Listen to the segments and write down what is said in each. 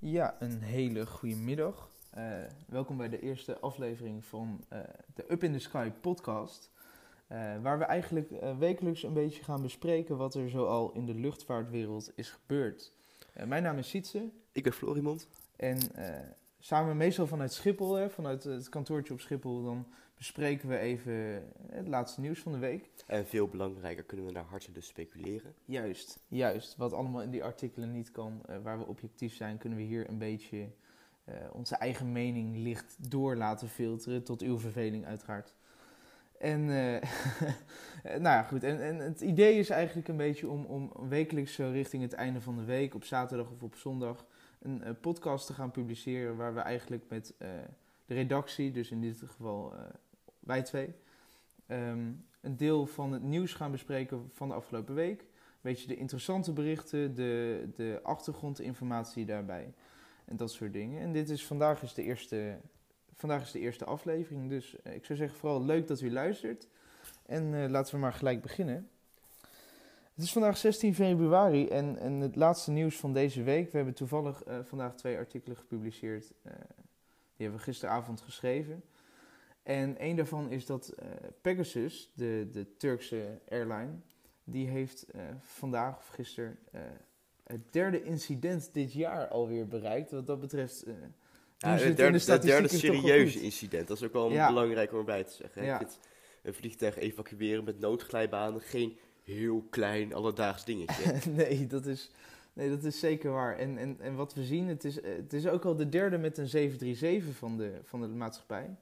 Ja, een hele goede middag. Eh, welkom bij de eerste aflevering van eh, de Up in the Sky podcast. Eh, waar we eigenlijk wekelijks een beetje gaan bespreken wat er zoal in de luchtvaartwereld is gebeurd. Mijn naam is Sietse Ik ben Florimond. en samen meestal vanuit Schiphol, hè, vanuit het kantoortje op Schiphol, dan bespreken we even het laatste nieuws van de week. En veel belangrijker kunnen we naar harte dus speculeren. Juist, juist. Wat allemaal in die artikelen niet kan, eh, waar we objectief zijn, kunnen we hier een beetje eh, onze eigen mening licht door laten filteren. Tot uw verveling, uiteraard. En, eh, nou ja, goed. En, en het idee is eigenlijk een beetje om, om wekelijks zo richting het einde van de week, op zaterdag of op zondag, een podcast te gaan publiceren. Waar we eigenlijk met de redactie, dus in dit geval wij twee, ehm, een deel van het nieuws gaan bespreken van de afgelopen week. Weet je, de interessante berichten, de, de achtergrondinformatie daarbij en dat soort dingen. En dit is vandaag is de eerste, vandaag is de eerste aflevering, dus eh, ik zou zeggen vooral leuk dat u luistert. En eh, laten we maar gelijk beginnen. Het is vandaag 16 februari en, en het laatste nieuws van deze week. We hebben toevallig eh, vandaag twee artikelen gepubliceerd. die hebben we gisteravond geschreven. En een daarvan is dat eh, Pegasus, de, de Turkse airline, die heeft eh, vandaag of gisteren eh, het derde incident dit jaar alweer bereikt. Wat dat betreft. Ja, het derde, het derde serieuze incident. Dat is ook wel Ja. belangrijk om erbij te zeggen. Ja. Een vliegtuig evacueren met noodglijbanen geen heel klein alledaags dingetje. nee, dat is, nee, dat is zeker waar. En, en, en wat we zien, het is, het is ook al de derde met een 737 van de, van de maatschappij.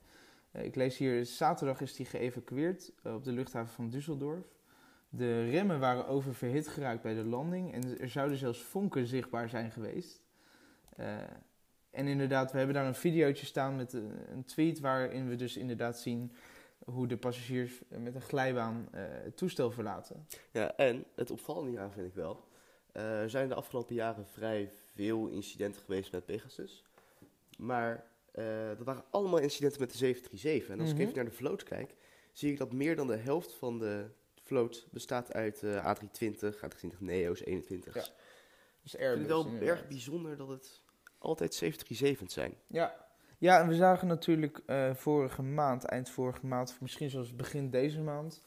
Eh, ik lees hier, zaterdag is die geëvacueerd eh, op de luchthaven van Düsseldorf. De remmen waren oververhit geraakt bij de landing en er zouden zelfs vonken zichtbaar zijn geweest. Eh, en inderdaad, we hebben daar een videootje staan met een, tweet waarin we dus inderdaad zien hoe de passagiers met een glijbaan het toestel verlaten. Ja, en het opvallende hieraan vind ik wel. er zijn de afgelopen jaren vrij veel incidenten geweest met Pegasus. Maar dat waren allemaal incidenten met de 737. En als Mhm. ik even naar de vloot kijk, zie ik dat meer dan de helft van de vloot bestaat uit eh, A320, A320 Neo's, 21's. Ja. Dus Ik vind Airbus, het wel inderdaad. erg bijzonder dat het altijd 737's zijn. Ja. ja, en we zagen natuurlijk eh, vorige maand, eind vorige maand, of misschien zelfs begin deze maand,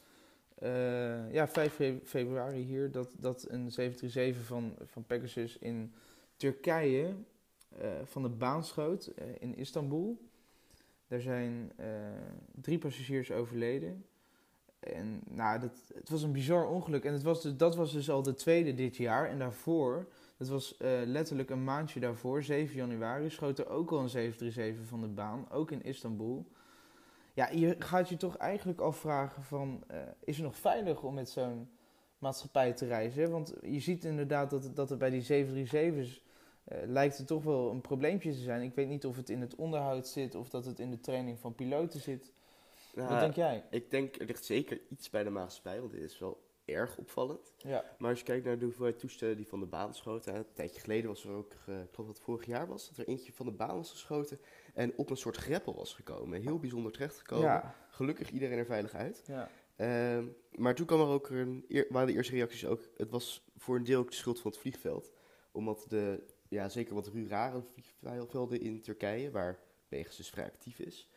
eh, ja, 5 fe- februari hier, dat, dat een 737 van, van Pegasus in Turkije eh, van de baan schoot eh, in Istanbul. Daar zijn eh, drie passagiers overleden. En nou, dat, het was een bizar ongeluk. En het was dus, dat was dus al de tweede dit jaar. En daarvoor, dat was eh, letterlijk een maandje daarvoor, 7 januari, schoot er ook al een 737 van de baan, ook in Istanbul. Ja, je gaat je toch eigenlijk afvragen van, eh, is het nog veilig om met zo'n maatschappij te reizen? Want je ziet inderdaad dat, dat er bij die 737's eh, lijkt het toch wel een probleempje te zijn. Ik weet niet of het in het onderhoud zit of dat het in de training van piloten zit. Wat Nou, denk jij? Ik denk, er ligt zeker iets bij de maatschappij, want dit is wel erg opvallend. Ja. Maar als je kijkt naar de hoeveelheid toestellen die van de baan schoten. Een tijdje geleden was er ook, eh, ik geloof dat het vorig jaar was, dat er eentje van de baan was geschoten en op een soort greppel was gekomen. Heel bijzonder terechtgekomen. Ja. Gelukkig iedereen er veilig uit. ja. Ehm, maar toen kwam er ook een, waren de eerste reacties ook, het was voor een deel ook de schuld van het vliegveld. Omdat de, ja zeker wat rurale vliegvelden in Turkije, waar Pegasus vrij actief is.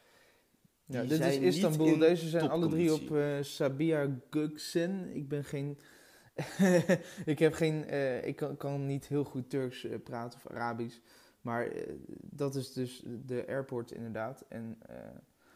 Ja, dit is Istanbul. in Deze zijn alle drie op eh Sabiha Gökçen. Ik ben geen... ik heb geen... eh, ik kan, kan niet heel goed Turks eh, praten of Arabisch. Maar dat is dus de airport inderdaad. En,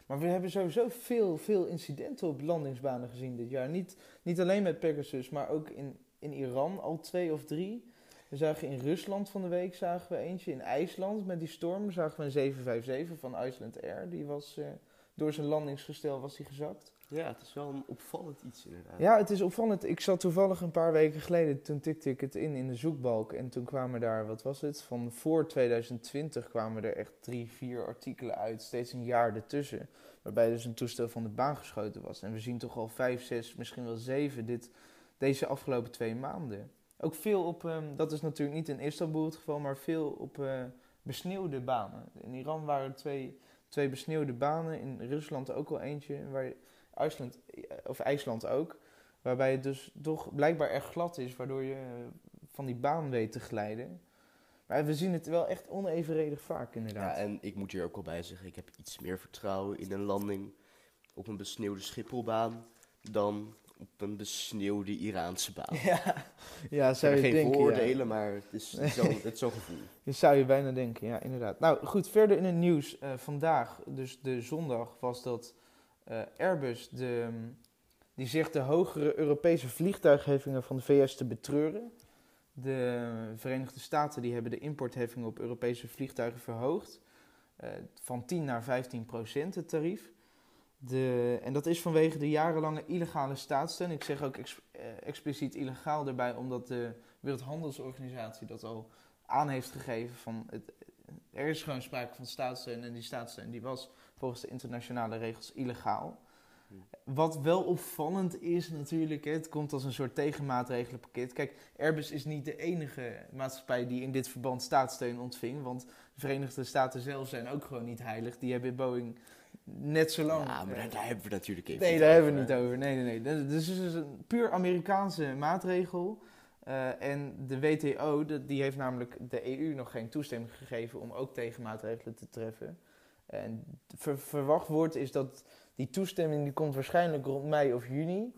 maar we hebben sowieso veel, veel incidenten op landingsbanen gezien dit jaar. Niet, niet alleen met Pegasus, maar ook in, in Iran al twee of drie. We zagen in Rusland van de week zagen we eentje. In IJsland met die storm zagen we een 757 van Iceland Air. Die was... eh, door zijn landingsgestel was hij gezakt. Ja, het is wel een opvallend iets inderdaad. Ja, het is opvallend. Ik zat toevallig een paar weken geleden, toen tikte ik het in in de zoekbalk. En toen kwamen daar, wat was het, van voor 2020 kwamen er echt drie, vier artikelen uit. Steeds een jaar ertussen. Waarbij dus een toestel van de baan geschoten was. En we zien toch al vijf, zes, misschien wel zeven dit, deze afgelopen twee maanden. Ook veel op, ehm, dat is natuurlijk niet in Istanbul het geval, maar veel op eh, besneeuwde banen. In Iran waren er twee, twee besneeuwde banen. In Rusland ook al eentje. Waar IJsland, of IJsland ook. Waarbij het dus toch blijkbaar erg glad is, waardoor je eh, van die baan weet te glijden. Maar we zien het wel echt onevenredig vaak Ja, inderdaad. en ik moet hier ook wel bij zeggen, ik heb iets meer vertrouwen in een landing op een besneeuwde Schipholbaan dan op een besneeuwde Iraanse baan. Ja, ja zou je geen denken. ja. vooroordelen, maar het is zo'n het is zo'n gevoel. Dat zou je bijna denken, ja, inderdaad. Nou, goed, verder in het nieuws. eh, vandaag, dus de zondag, was dat eh, Airbus, de, die zegt de hogere Europese vliegtuigheffingen van de VS te betreuren. De Verenigde Staten die hebben de importheffingen op Europese vliegtuigen verhoogd. eh, van 10 naar 15 procent het tarief. De, en dat is vanwege de jarenlange illegale staatssteun. Ik zeg ook eh, expliciet illegaal erbij, omdat de Wereldhandelsorganisatie dat al aan heeft gegeven van het, er is gewoon sprake van staatssteun en die staatssteun die was volgens de internationale regels illegaal. Wat wel opvallend is natuurlijk, het komt als een soort tegenmaatregelenpakket. Kijk, Airbus is niet de enige maatschappij die in dit verband staatssteun ontving, want de Verenigde Staten zelf zijn ook gewoon niet heilig. Die hebben Boeing net zo lang... Ja, maar daar, daar hebben we natuurlijk even Nee, daar hebben we niet over. Nee, nee, nee. Dus het is een puur Amerikaanse maatregel. Eh, en de WTO, de- die heeft namelijk de EU nog geen toestemming gegeven om ook tegenmaatregelen te treffen. En ver- verwacht wordt is dat die toestemming die komt waarschijnlijk rond mei of juni.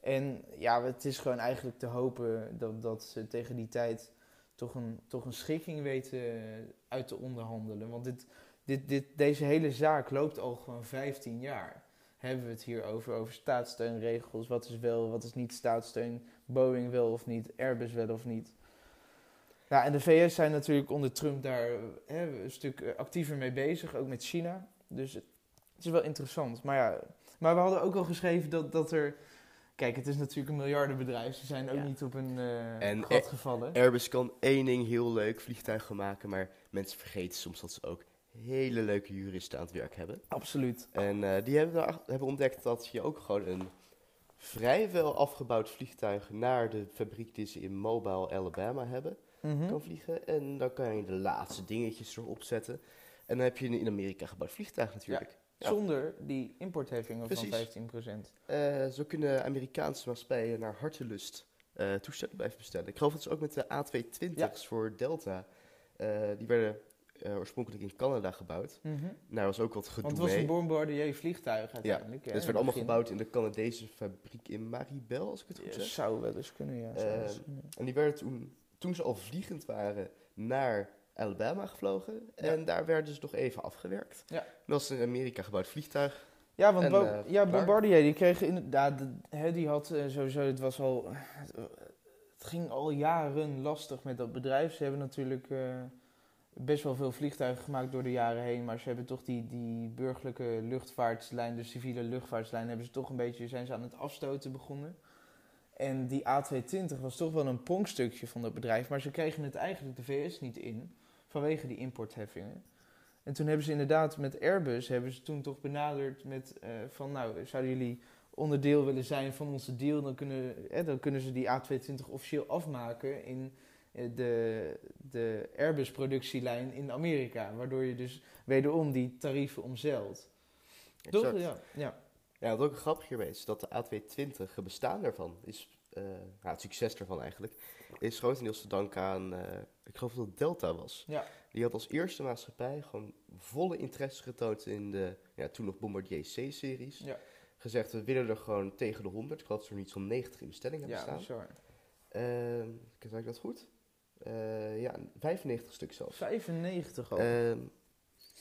En ja, het is gewoon eigenlijk te hopen dat, dat ze tegen die tijd toch een, toch een schikking weten uit te onderhandelen. Want dit, dit, dit, deze hele zaak loopt al gewoon 15 jaar. Hebben we het hier over, over staatssteunregels. Wat is wel, wat is niet staatssteun? Boeing wel of niet? Airbus wel of niet? Ja, en de VS zijn natuurlijk onder Trump daar hè, een stuk eh, actiever mee bezig, ook met China. Dus het, is wel interessant. Maar ja, maar we hadden ook al geschreven dat, dat er... Kijk, het is natuurlijk een miljardenbedrijf. Ze zijn ook Ja. niet op een eh, En gat gevallen. Airbus kan één ding heel leuk, vliegtuigen maken, maar mensen vergeten soms dat ze ook hele leuke juristen aan het werk hebben. Absoluut. En eh, die hebben, daar- hebben ontdekt dat je ook gewoon een vrijwel afgebouwd vliegtuig naar de fabriek die ze in Mobile, Alabama hebben, Mhm. kan vliegen. En dan kan je de laatste dingetjes erop zetten. En dan heb je een in Amerika gebouwd vliegtuig natuurlijk. Ja. Zonder die importheffingen van Precies. 15%. Eh, zo kunnen Amerikaanse maatschappijen naar hartelust eh toestellen blijven bestellen. Ik geloof dat ze ook met de A220's voor Delta, die werden eh, oorspronkelijk in Canada gebouwd. Nou, daar was ook wat gedoe Want het was een Bombardier vliegtuig uiteindelijk. hè, Dus het werd allemaal gebouwd in de Canadese fabriek in Maribel, als ik het goed Ja, zeg. zou wel eens kunnen, ja. Ehm. En die werden toen, toen ze al vliegend waren, naar Alabama gevlogen. Ja. En daar werden ze nog even afgewerkt. Ja. Dat was een in Amerika gebouwd vliegtuig. Ja, want En, Bo- eh, ja. Bombardier, die kreeg inderdaad, de- hè, die had eh, sowieso, het was al, het ging al jaren lastig met dat bedrijf. Ze hebben natuurlijk best wel veel vliegtuigen gemaakt door de jaren heen, maar ze hebben toch die, die burgerlijke luchtvaartlijn, de civiele luchtvaartlijn, hebben ze toch een beetje, zijn ze aan het afstoten begonnen. En die A220 was toch wel een pronkstukje van dat bedrijf, maar ze kregen het eigenlijk de VS niet in, vanwege die importheffingen. En toen hebben ze inderdaad met Airbus, hebben ze toen toch benaderd met eh, van nou, zouden jullie onderdeel willen zijn van onze deal, dan kunnen, dan kunnen ze die A220 officieel afmaken in de, de Airbus productielijn in Amerika, waardoor je dus wederom die tarieven omzeilt. Toch? Ja, ja. Ja, wat ook grappig hierbij is, dat de A220, het bestaan daarvan, is, eh, ja, het succes daarvan eigenlijk, is grotendeels te danken aan, eh, ik geloof dat het Delta was. Ja. Die had als eerste maatschappij gewoon volle interesse getoond in de, ja, toen nog Bombardier C-series. Ja. Gezegd, we willen er gewoon tegen de 100, ik geloof dat er niet zo'n 90 in bestelling hebben Ja, staan. bizar. Ehm, zeg ik dat goed? Eh, ja, 95 stuk zelfs. 95 al. Ehm,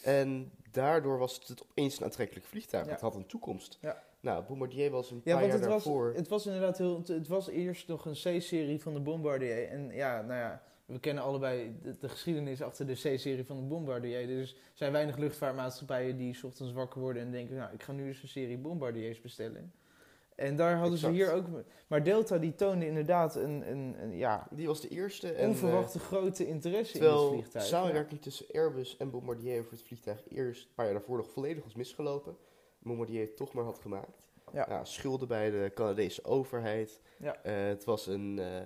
en daardoor was het opeens een aantrekkelijk vliegtuig. Ja. Het had een toekomst. Ja. Nou, Bombardier was een Ja, paar want jaar het was, daarvoor... het was inderdaad heel. Het was eerst nog een C-serie van de Bombardier. En ja, nou ja, we kennen allebei de, de geschiedenis achter de C-serie van de Bombardier. Dus er zijn weinig luchtvaartmaatschappijen die 's ochtends wakker worden en denken: Nou, ik ga nu eens een serie Bombardiers bestellen. En daar hadden Exact. ze hier ook. Maar Delta die toonde inderdaad een, een, een ja, Die was de eerste. En, onverwachte grote interesse eh, in het vliegtuig. samenwerking tussen Airbus en Bombardier voor het vliegtuig eerst een paar jaar daarvoor nog volledig was misgelopen. Bombardier het toch maar had gemaakt. Ja. Ja, schulden bij de Canadese overheid. Ja. Eh, het was een, eh,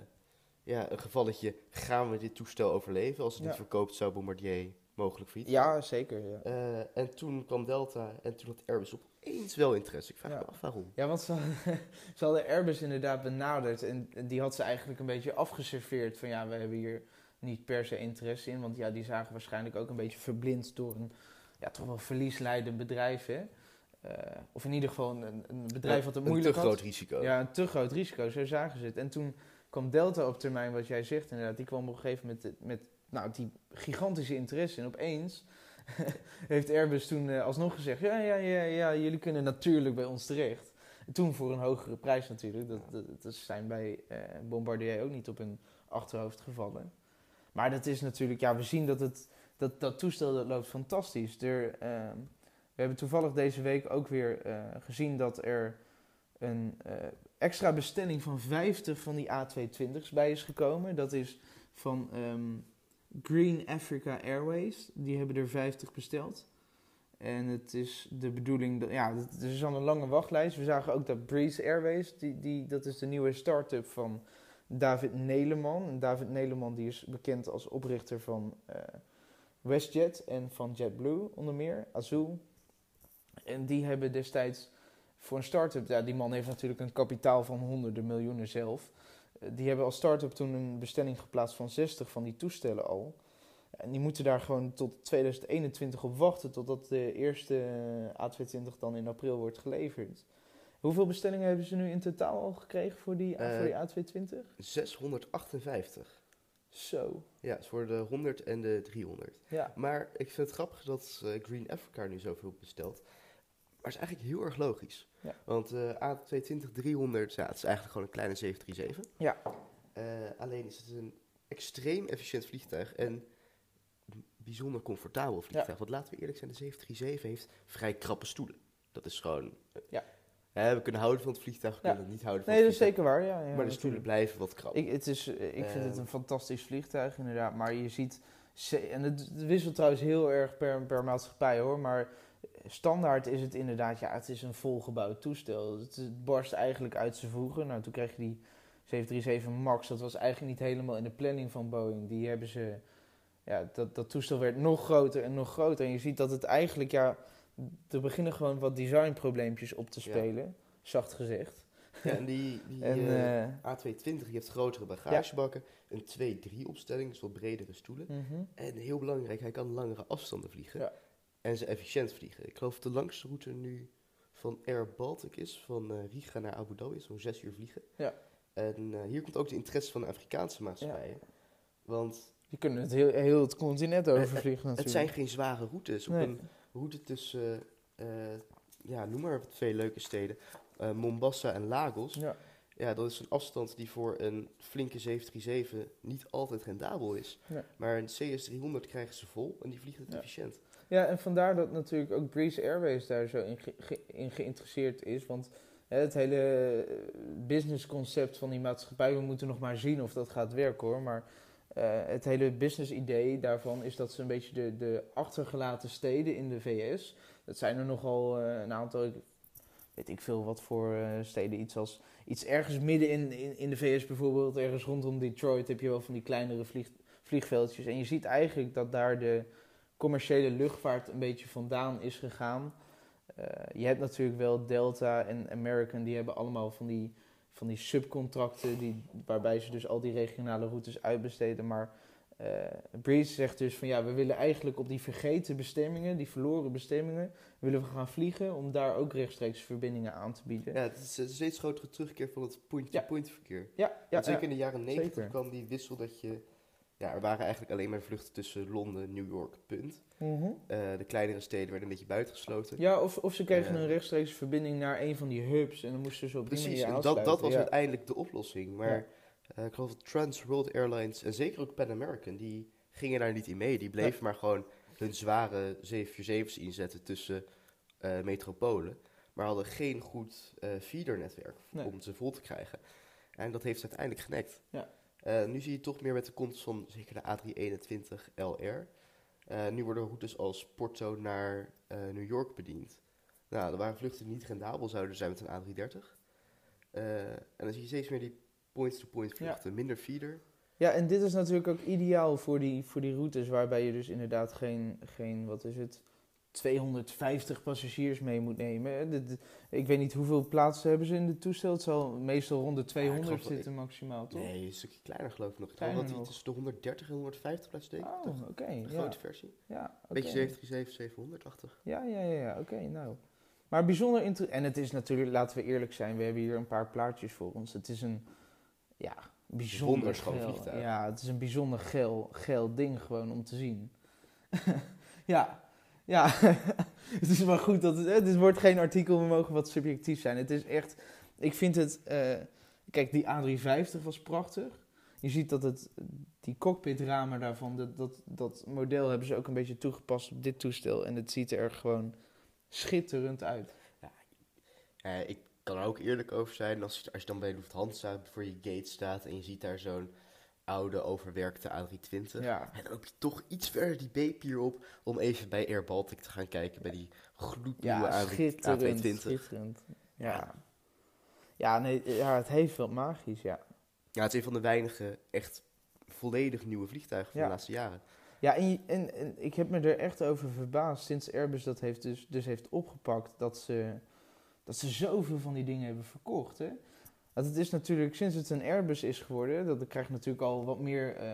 ja, een gevalletje, gaan we dit toestel overleven? Als het Ja. niet verkoopt, zou Bombardier mogelijk failliet Ja, zeker. Ja. Eh, en toen kwam Delta en toen had Airbus opeens wel interesse. Ik vraag Ja. me af waarom. Ja, want ze, ze hadden Airbus inderdaad benaderd en die had ze eigenlijk een beetje afgeserveerd van ja, we hebben hier niet per se interesse in. Want ja, die zagen waarschijnlijk ook een beetje verblind door een ja, toch wel verliesleidend bedrijf. Hè? Eh, of in ieder geval een, een bedrijf wat het een moeilijk te had. groot risico. Ja, een te groot risico, zo zagen ze het. En toen kwam Delta op termijn, wat jij zegt inderdaad, die kwam op een gegeven moment met, met nou, die gigantische interesse. En opeens heeft Airbus toen eh, alsnog gezegd, ja, ja, ja, ja, jullie kunnen natuurlijk bij ons terecht. En toen voor een hogere prijs natuurlijk. Dat, dat, zijn bij eh, Bombardier ook niet op hun achterhoofd gevallen. Maar dat is natuurlijk, ja, we zien dat het, dat, dat toestel dat loopt fantastisch. Er, ehm, we hebben toevallig deze week ook weer eh, gezien dat er een extra bestelling van 50 van die A220's bij is gekomen. Dat is van ehm, Green Africa Airways. Die hebben er 50 besteld. En het is de bedoeling, dat, ja, het is al een lange wachtlijst. We zagen ook dat Breeze Airways, die, die, dat is de nieuwe start-up van David Neleman. En David Neleman die is bekend als oprichter van eh, WestJet en van JetBlue onder meer, Azul. En die hebben destijds voor een start-up, ja, die man heeft natuurlijk een kapitaal van honderden miljoenen zelf. Die hebben als start-up toen een bestelling geplaatst van 60 van die toestellen al. En die moeten daar gewoon tot 2021 op wachten, totdat de eerste eh, A220 dan in april wordt geleverd. Hoeveel bestellingen hebben ze nu in totaal al gekregen voor die, Eh, voor die A220? 658. Zo, Ja, het is voor de 100 en de 300. ja. Maar ik vind het grappig dat eh, Green Africa nu zoveel bestelt. Maar het is eigenlijk heel erg logisch. Ja. Want eh A220 300, ja, het is eigenlijk gewoon een kleine 737. Ja. Eh, alleen is het een extreem efficiënt vliegtuig en bijzonder comfortabel vliegtuig. Want laten we eerlijk zijn, de 737 heeft vrij krappe stoelen. Dat is gewoon... eh, Ja. we kunnen houden van het vliegtuig, we Ja. kunnen het niet houden van Nee, dat het is vliegtuig. zeker waar, ja. ja maar de stoelen natuurlijk. blijven wat krap. Ik, het is, ik vind het Ehm. een fantastisch vliegtuig, inderdaad. Maar je ziet, en het, het wisselt trouwens heel erg per, per maatschappij hoor. Maar standaard is het inderdaad, ja, het is een volgebouwd toestel. Het, barst eigenlijk uit zijn voegen. Nou, toen kreeg je die 737 MAX. Dat was eigenlijk niet helemaal in de planning van Boeing. Die hebben ze, ja, dat, dat toestel werd nog groter en nog groter. En je ziet dat het eigenlijk, ja, er beginnen gewoon wat designprobleempjes op te Ja. spelen. Zacht gezegd. Ja, en die, die En, eh, eh, A220 die heeft grotere bagagebakken, een 2-3 opstelling, dus wat bredere stoelen. mhm. En heel belangrijk, hij kan langere afstanden vliegen. Ja. En ze efficiënt vliegen. Ik geloof dat de langste route nu van Air Baltic is, van eh, Riga naar Abu Dhabi, zo'n zes uur vliegen. Ja. En eh, hier komt ook de interesse van de Afrikaanse maatschappijen. Want Je kunt het heel, heel het continent overvliegen natuurlijk. het zijn geen zware routes. Op Nee. een route tussen, eh, ja, noem maar twee leuke steden, eh, Mombasa en Lagos. Ja. Ja, dat is een afstand die voor een flinke 737 niet altijd rendabel is. Nee. Maar een CS300 krijgen ze vol en die vliegen het Ja. efficiënt. Ja, en vandaar dat natuurlijk ook Breeze Airways daar zo in, in geïnteresseerd is. Want hè, het hele eh, businessconcept van die maatschappij, we moeten nog maar zien of dat gaat werken hoor. Maar eh, het hele business idee daarvan is dat ze een beetje de, de achtergelaten steden in de VS, dat zijn er nogal eh, een aantal, weet ik veel wat voor steden, iets als iets ergens midden in, in, in de VS bijvoorbeeld, ergens rondom Detroit heb je wel van die kleinere vlieg, vliegveldjes. En je ziet eigenlijk dat daar de commerciële luchtvaart een beetje vandaan is gegaan. Eh, je hebt natuurlijk wel Delta en American, die hebben allemaal van die, van die subcontracten, die, waarbij ze dus al die regionale routes uitbesteden. Maar eh Breeze zegt dus van ja, we willen eigenlijk op die vergeten bestemmingen, die verloren bestemmingen, willen we gaan vliegen om daar ook rechtstreeks verbindingen aan te bieden. Ja, het is een steeds grotere terugkeer van het point-to-point verkeer. ja, ja, Want zeker ja. in de jaren 90 zeker. kwam die wissel dat je... Ja, er waren eigenlijk alleen maar vluchten tussen Londen, New York, punt. Mhm. Eh, de kleinere steden werden een beetje buitengesloten. Ja, of, of ze kregen Eh. een rechtstreeks verbinding naar een van die hubs en dan moesten ze op die Precies, manier dat, dat was ja. uiteindelijk de oplossing. Maar Ja. eh, ik geloof dat Trans World Airlines en zeker ook Pan American, die gingen daar niet in mee. Die bleven maar gewoon hun zware 747's inzetten tussen metropolen. Maar hadden geen goed feedernetwerk Nee. om ze vol te krijgen. En dat heeft ze uiteindelijk genekt. Ja. Eh, nu zie je toch meer met de komst van zeker de A321 LR. Eh, nu worden routes als Porto naar eh, New York bediend. Nou, er waren vluchten die niet rendabel zouden zijn met een A330. Eh, en dan zie je steeds meer die point-to-point vluchten. Minder feeder. Ja, en dit is natuurlijk ook ideaal voor die, voor die routes waarbij je dus inderdaad geen, geen wat is het, 250 passagiers mee moet nemen. De- de- ik weet niet hoeveel plaatsen hebben ze in het toestel. Het zal meestal rond de 200 geloof dat zitten maximaal, toch? Nee, een stukje kleiner geloof ik nog. Ik geloof dat hij tussen de 130 en 150 blijft steken. Oh, oké. De ja. grote versie. Ja. Beetje 737, 700-achtig. Ja, ja, ja, ja. oké, nou. Maar bijzonder interessant. En het is natuurlijk, laten we eerlijk zijn, we hebben hier een paar plaatjes voor ons. Het is een, ja, bijzonder geil. vliegtuig. Ja, het is een bijzonder geil, geil ding gewoon om te zien. ja, ja. het is maar goed dat het, het wordt geen artikel, we mogen wat subjectief zijn. Het is echt, ik vind het, eh, kijk, die A350 was prachtig. Je ziet dat het, die cockpitramen daarvan, dat, dat, model hebben ze ook een beetje toegepast op dit toestel. En het ziet er gewoon schitterend uit. Eh, ik kan er ook eerlijk over zijn, als als je dan bij Lufthansa voor je gate staat en je ziet daar zo'n oude, overwerkte A320. Ja, En dan loop je toch iets verder die B-pier op om even bij Air Baltic te gaan kijken bij die gloednieuwe ja A3- schitterend, A220. schitterend. Ja. Ja, nee, ja, het heeft wel magisch, ja. Ja, het is een van de weinige echt volledig nieuwe vliegtuigen van Ja. de laatste jaren. Ja, en, en, en ik heb me er echt over verbaasd sinds Airbus dat heeft dus, dus heeft opgepakt dat ze, dat ze zoveel van die dingen hebben verkocht. Hè? Want het is natuurlijk, sinds het een Airbus is geworden, dat krijgt natuurlijk al wat meer eh,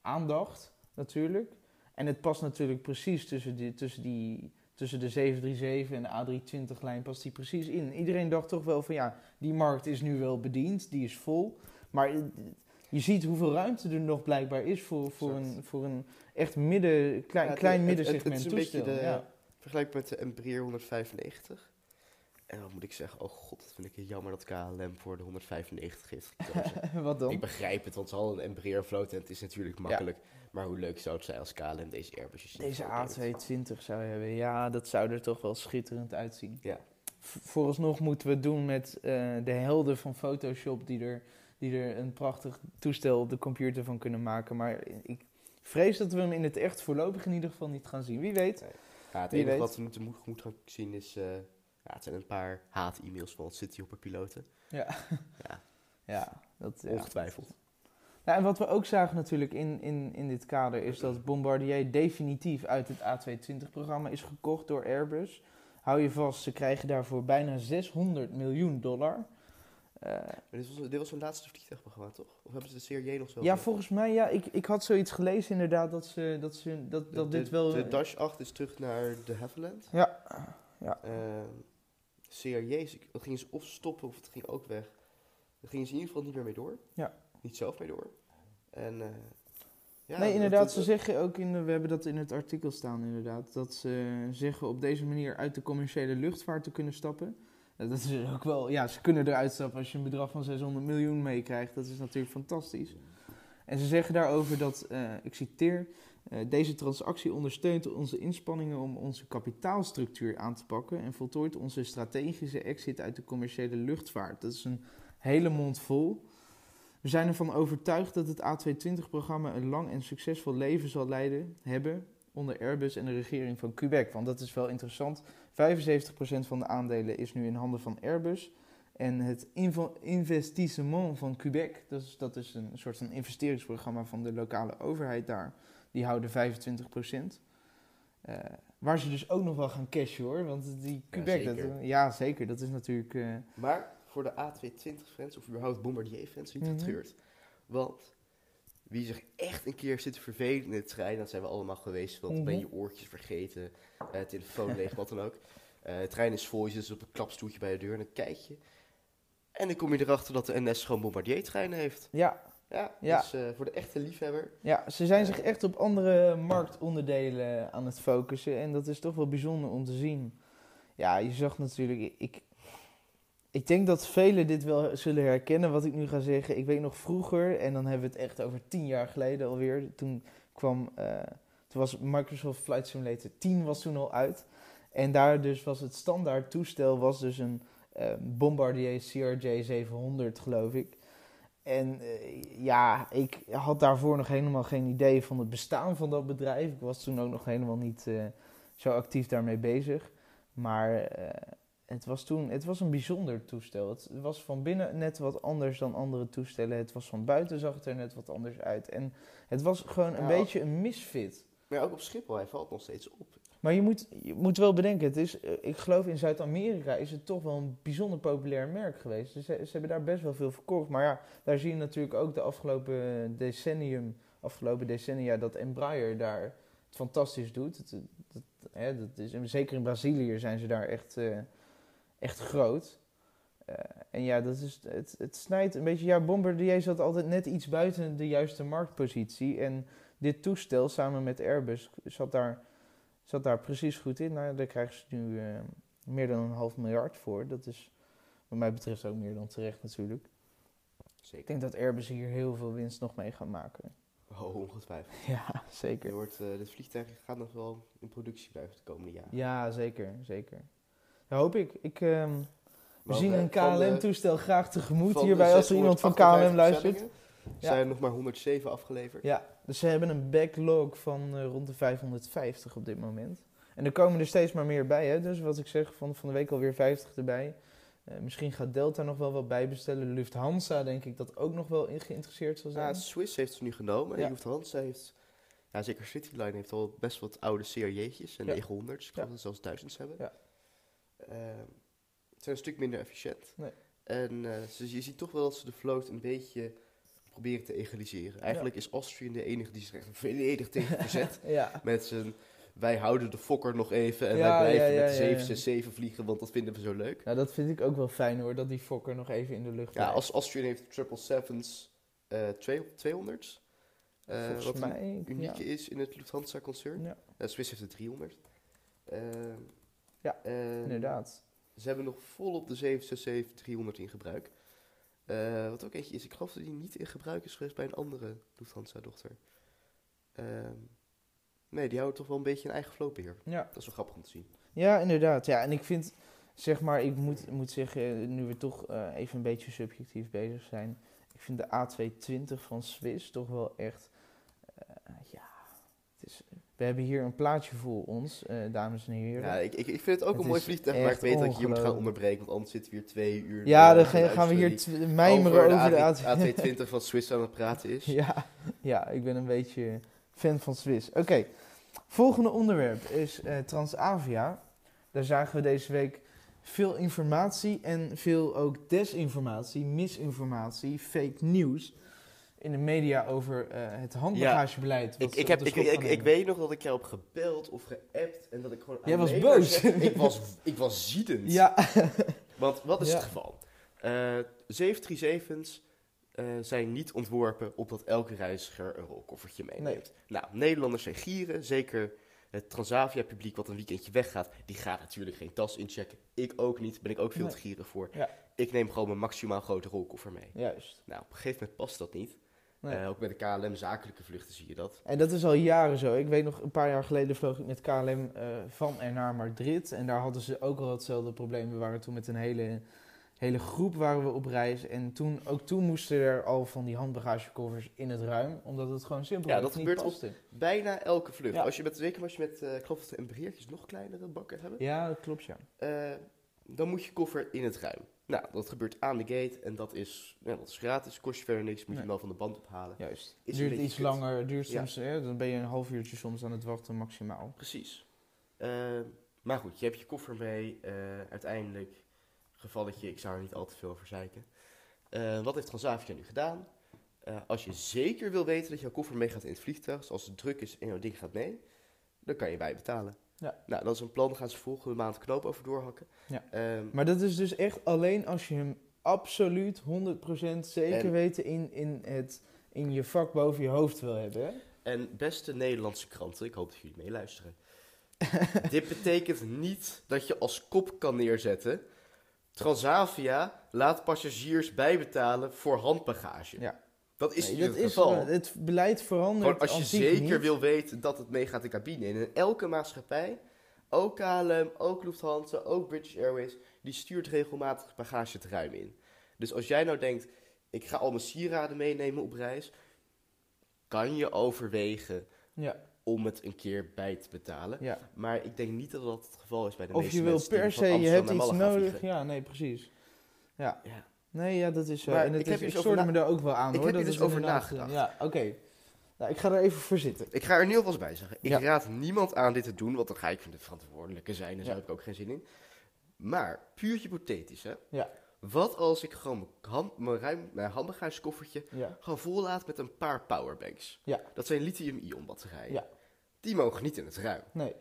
aandacht natuurlijk. En het past natuurlijk precies tussen, die, tussen, die, tussen de 737 en de A320-lijn past die precies in. Iedereen dacht toch wel van ja, die markt is nu wel bediend, die is vol. Maar eh, je ziet hoeveel ruimte er nog blijkbaar is voor, voor, Exact. een, voor een echt midden, klein, Ja, het- klein het- middensegment het is een beetje toestel. de- ja. Vergelijk met de Embraer 195. En dan moet ik zeggen, oh god, dat vind ik jammer dat KLM voor de 195 heeft gekozen. Wat dan? ik begrijp het, want ze hadden een Embraer vloot en het is natuurlijk makkelijk. Maar hoe leuk zou het zijn als KLM deze Airbusjes Deze deed? A220 zou je hebben. Ja, dat zou er toch wel schitterend uitzien. Ja. V- vooralsnog moeten we het doen met eh, de helden van Photoshop die er, die er een prachtig toestel op de computer van kunnen maken. Maar ik vrees dat we hem in het echt voorlopig in ieder geval niet gaan zien. Wie weet. Ja, het Wie enige weet. wat we moeten moet, moet gaan zien is, eh, ja, het zijn een paar haat-e-mails van Cityhopper-piloten. Ja. Ja. Ja, dat, ja. Ongetwijfeld. Nou, en wat we ook zagen natuurlijk in, in, in dit kader is dat Bombardier definitief uit het A220-programma is gekocht door Airbus. Hou je vast, ze krijgen daarvoor bijna 600 miljoen dollar. Eh, dit was, dit was hun laatste vliegtuigprogramma, toch? Of hebben ze de Serie nog zo? ja, volgens mij, ja, ik, ik had zoiets gelezen inderdaad dat, ze, dat, ze, dat, dat de- dit wel... De Dash 8 is terug naar de Havilland. Ja, ja. Ehm, Ik- dat gingen ze of stoppen of het ging ook weg. Daar gingen ze in ieder geval niet meer mee door. Ja. Niet zelf mee door. En, eh, ja, nee, inderdaad, ze zeggen ook, in de, we hebben dat in het artikel staan inderdaad, dat ze zeggen op deze manier uit de commerciële luchtvaart te kunnen stappen. Nou, Dat is ook wel, ja, ze kunnen eruit stappen als je een bedrag van 600 miljoen meekrijgt. Dat is natuurlijk fantastisch. En ze zeggen daarover dat, eh, ik citeer, eh, deze transactie ondersteunt onze inspanningen om onze kapitaalstructuur aan te pakken en voltooit onze strategische exit uit de commerciële luchtvaart. Dat is een hele mond vol. We zijn ervan overtuigd dat het A220-programma een lang en succesvol leven zal leiden hebben onder Airbus en de regering van Quebec. Want dat is wel interessant. 75% van de aandelen is nu in handen van Airbus. En het investissement van Quebec, dat is, dat is een soort van investeringsprogramma van de lokale overheid daar, die houden 25%. Eh, waar ze dus ook nog wel gaan cashen hoor, want die Quebec, dat, zeker. ja zeker, dat is natuurlijk... eh, Maar voor de A220-fans, of überhaupt Bombardier-fans, niet getreurd. Want wie zich echt een keer zit te vervelen in de trein, dat zijn we allemaal geweest. Want dan ben je Mhm. oortjes vergeten, eh telefoon leeg, wat dan ook. Eh de trein is vol, je zit op een klapstoeltje bij de deur en dan kijk je. En dan kom je erachter dat de NS gewoon Bombardier-treinen heeft. ja, Ja, Ja. dus eh, voor de echte liefhebber. Ja, ze zijn zich echt op andere marktonderdelen aan het focussen. En dat is toch wel bijzonder om te zien. Ja, je zag natuurlijk. Ik, ik denk dat velen dit wel zullen herkennen, wat ik nu ga zeggen. Ik weet nog vroeger, en dan hebben we het echt over tien jaar geleden alweer. Toen kwam. eh, toen was Microsoft Flight Simulator 10 was toen al uit. En daar dus was het standaard toestel was dus een eh, Bombardier CRJ 700, geloof ik. En eh, ja, ik had daarvoor nog helemaal geen idee van het bestaan van dat bedrijf. Ik was toen ook nog helemaal niet eh, zo actief daarmee bezig. Maar eh, het was toen het was een bijzonder toestel. Het was van binnen net wat anders dan andere toestellen. Het was van buiten zag het er net wat anders uit. En het was gewoon een Ja, beetje een misfit. Maar ook op Schiphol, hij valt nog steeds op. Maar je moet, je moet wel bedenken, het is, eh, ik geloof in Zuid-Amerika is het toch wel een bijzonder populair merk geweest. Ze, ze hebben daar best wel veel verkocht. Maar ja, daar zie je natuurlijk ook de afgelopen decennium, afgelopen decennia, dat Embraer daar het fantastisch doet. Dat, hè, dat is, zeker in Brazilië zijn ze daar echt, eh, echt groot. Eh, en ja, dat is, het, het snijdt een beetje. Ja, Bombardier zat altijd net iets buiten de juiste marktpositie. En dit toestel samen met Airbus zat daar, zat daar precies goed in. Nou, daar krijgen ze nu eh, meer dan een half miljard voor. Dat is wat mij betreft ook meer dan terecht natuurlijk. Ik Zeker. denk dat Airbus hier heel veel winst nog mee gaat maken. Oh, ongetwijfeld. Ja, Er zeker. wordt, eh, dit vliegtuig gaat nog wel in productie blijven de komende jaren. Ja, zeker, zeker. Dat hoop ik. ik ehm, we zien we- een KLM-toestel graag tegemoet hierbij als er iemand van KLM 658 luistert. Ja. zijn er nog maar 107 afgeleverd. Ja, dus ze hebben een backlog van eh, rond de 550 op dit moment. En er komen er steeds maar meer bij, hè. Dus wat ik zeg, van, van de week alweer 50 erbij. Eh, misschien gaat Delta nog wel wat bijbestellen. Lufthansa denk ik dat ook nog wel in geïnteresseerd zal zijn. Ja, Swiss heeft ze nu genomen. Ja. En Lufthansa heeft... Ja, zeker Cityline heeft al best wat oude CRJ'tjes en Ja. 900's. Ik Ja. dat ze zelfs duizends hebben. Ja. Ehm, het zijn een stuk minder efficiënt. Nee. En eh, ze, je ziet toch wel dat ze de vloot een beetje proberen te egaliseren. Eigenlijk is Austrian de enige die zich echt volledig tegen verzet. ja. Met zijn, wij houden de fokker nog even en Ja, wij blijven ja, ja, met ja, ja. 767 vliegen, want dat vinden we zo leuk. Nou, dat vind ik ook wel fijn hoor, dat die Fokker nog even in de lucht Ja, blijft. als Austrian heeft 777's, eh 200's. eh, Volgens wat mij, unieke ja. is in het Lufthansa-concern. Ja, Eh, Swiss heeft er 300. Ehm, Ja, en inderdaad. Ze hebben nog volop de 767-300 in gebruik. Eh, wat ook eentje is, ik geloof dat die niet in gebruik is geweest bij een andere Lufthansa-dochter. Ehm, nee, die houden toch wel een beetje een eigen vlootbeheer. Ja. Dat is wel grappig om te zien. Ja, inderdaad. Ja, en ik vind, zeg maar, ik moet, moet zeggen, nu we toch eh, even een beetje subjectief bezig zijn. Ik vind de A220 van Swiss toch wel echt, eh, ja, het is, we hebben hier een plaatje voor ons, eh, dames en heren. Ja, ik, ik, ik vind het ook Het een mooi vliegtuig, maar ik weet dat ik je moet gaan onderbreken, want anders zitten we hier twee uur... Ja, dan gaan we hier mijmeren over de, A2- A220. A220 van Swiss aan het praten is. Ja, ja, ik ben een beetje fan van Swiss. Oké, volgende onderwerp is eh, Transavia. Daar zagen we deze week veel informatie en veel ook desinformatie, misinformatie, fake news in de media over eh, het handbagagebeleid. Ik, ik, op heb, ik, weet nog dat ik jou heb gebeld of geappt en dat ik gewoon... Jij was boos. zeg- ik, was, ik was ziedend. Ja, Want wat is Ja. het geval? Eh 737's eh, zijn niet ontworpen opdat elke reiziger een rolkoffertje meeneemt. Nou, Nederlanders zijn gieren, zeker het Transavia-publiek wat een weekendje weggaat, die gaat natuurlijk geen tas inchecken. Ik ook niet, ben ik ook veel Nee. te gierig voor. Ja. Ik neem gewoon mijn maximaal grote rolkoffer mee. juist. Nou, op een gegeven moment past dat niet. Nee. Eh, ook bij de KLM zakelijke vluchten zie je dat. En dat is al jaren zo. Ik weet nog, een paar jaar geleden vloog ik met KLM eh, van en naar Madrid. En daar hadden ze ook al hetzelfde probleem. We waren toen met een hele, hele groep waren we op reis. En toen, ook toen moesten er al van die handbagagekoffers in het ruim. Omdat het gewoon simpel Ja, dat niet gebeurt op- paste. Bijna elke vlucht. Ja. Als je met, zeker als je met, eh, ik geloof dat de Embraertjes nog kleinere bakken hebben. Ja, dat klopt ja. Eh, dan moet je koffer in het ruim. Nou, dat gebeurt aan de gate en dat is, ja, dat is gratis, kost je verder niks, moet je hem wel van de band ophalen. Juist. Is duurt iets kut. langer. Duurt Ja. soms, hè, dan ben je een half uurtje soms aan het wachten maximaal. Precies. Eh, maar goed, je hebt je koffer mee. eh, uiteindelijk, gevalletje, ik zou er niet al te veel over zeiken. Eh, wat heeft Transavia nu gedaan? Eh, als je zeker wil weten dat jouw koffer meegaat in het vliegtuig, dus als het druk is en jouw ding gaat mee, dan kan je bijbetalen. Ja. Nou, dat is een plan, daar gaan ze volgende maand knoop over doorhakken. Ja. Ehm, Maar dat is dus echt alleen als je hem absoluut 100% zeker En- weten in, in, het, in je vak boven je hoofd wil hebben. Hè? En beste Nederlandse kranten, ik hoop dat jullie meeluisteren. Dit betekent niet dat je als kop kan neerzetten. Transavia laat passagiers bijbetalen voor handbagage. Ja. Dat is Nee, dat het is, geval. het beleid verandert Gewoon als je zeker niet. wil weten dat het meegaat de cabine in. En elke maatschappij, ook KLM, ook Lufthansa, ook British Airways, die stuurt regelmatig bagage het ruim in. Dus als jij nou denkt, ik ga al mijn sieraden meenemen op reis, kan je overwegen Ja, om het een keer bij te betalen. ja. Maar ik denk niet dat dat het geval is bij de Of meeste je wil mensen die per se, je hebt iets nodig. vliegen. Ja, nee, precies. Ja. Ja. Nee, ja, dat is zo. Maar en het ik is, heb ik dus stoorde me daar ook wel aan ik hoor. heb hier dus over nagedacht. Ja, oké. Nou, ik ga er even voor zitten. Ik ga er nu alvast bij zeggen. Ik Ja. raad niemand aan dit te doen, want dan ga ik van de verantwoordelijke zijn. Daar Ja. zou ik ook geen zin in. Maar, puur hypothetisch, hè. Ja. Wat als ik gewoon mijn, mijn, ruim, mijn handbagagekoffertje Ja. gewoon vol laat met een paar powerbanks? Ja. Dat zijn lithium-ion batterijen. Ja. Die mogen niet in het ruim. Nee.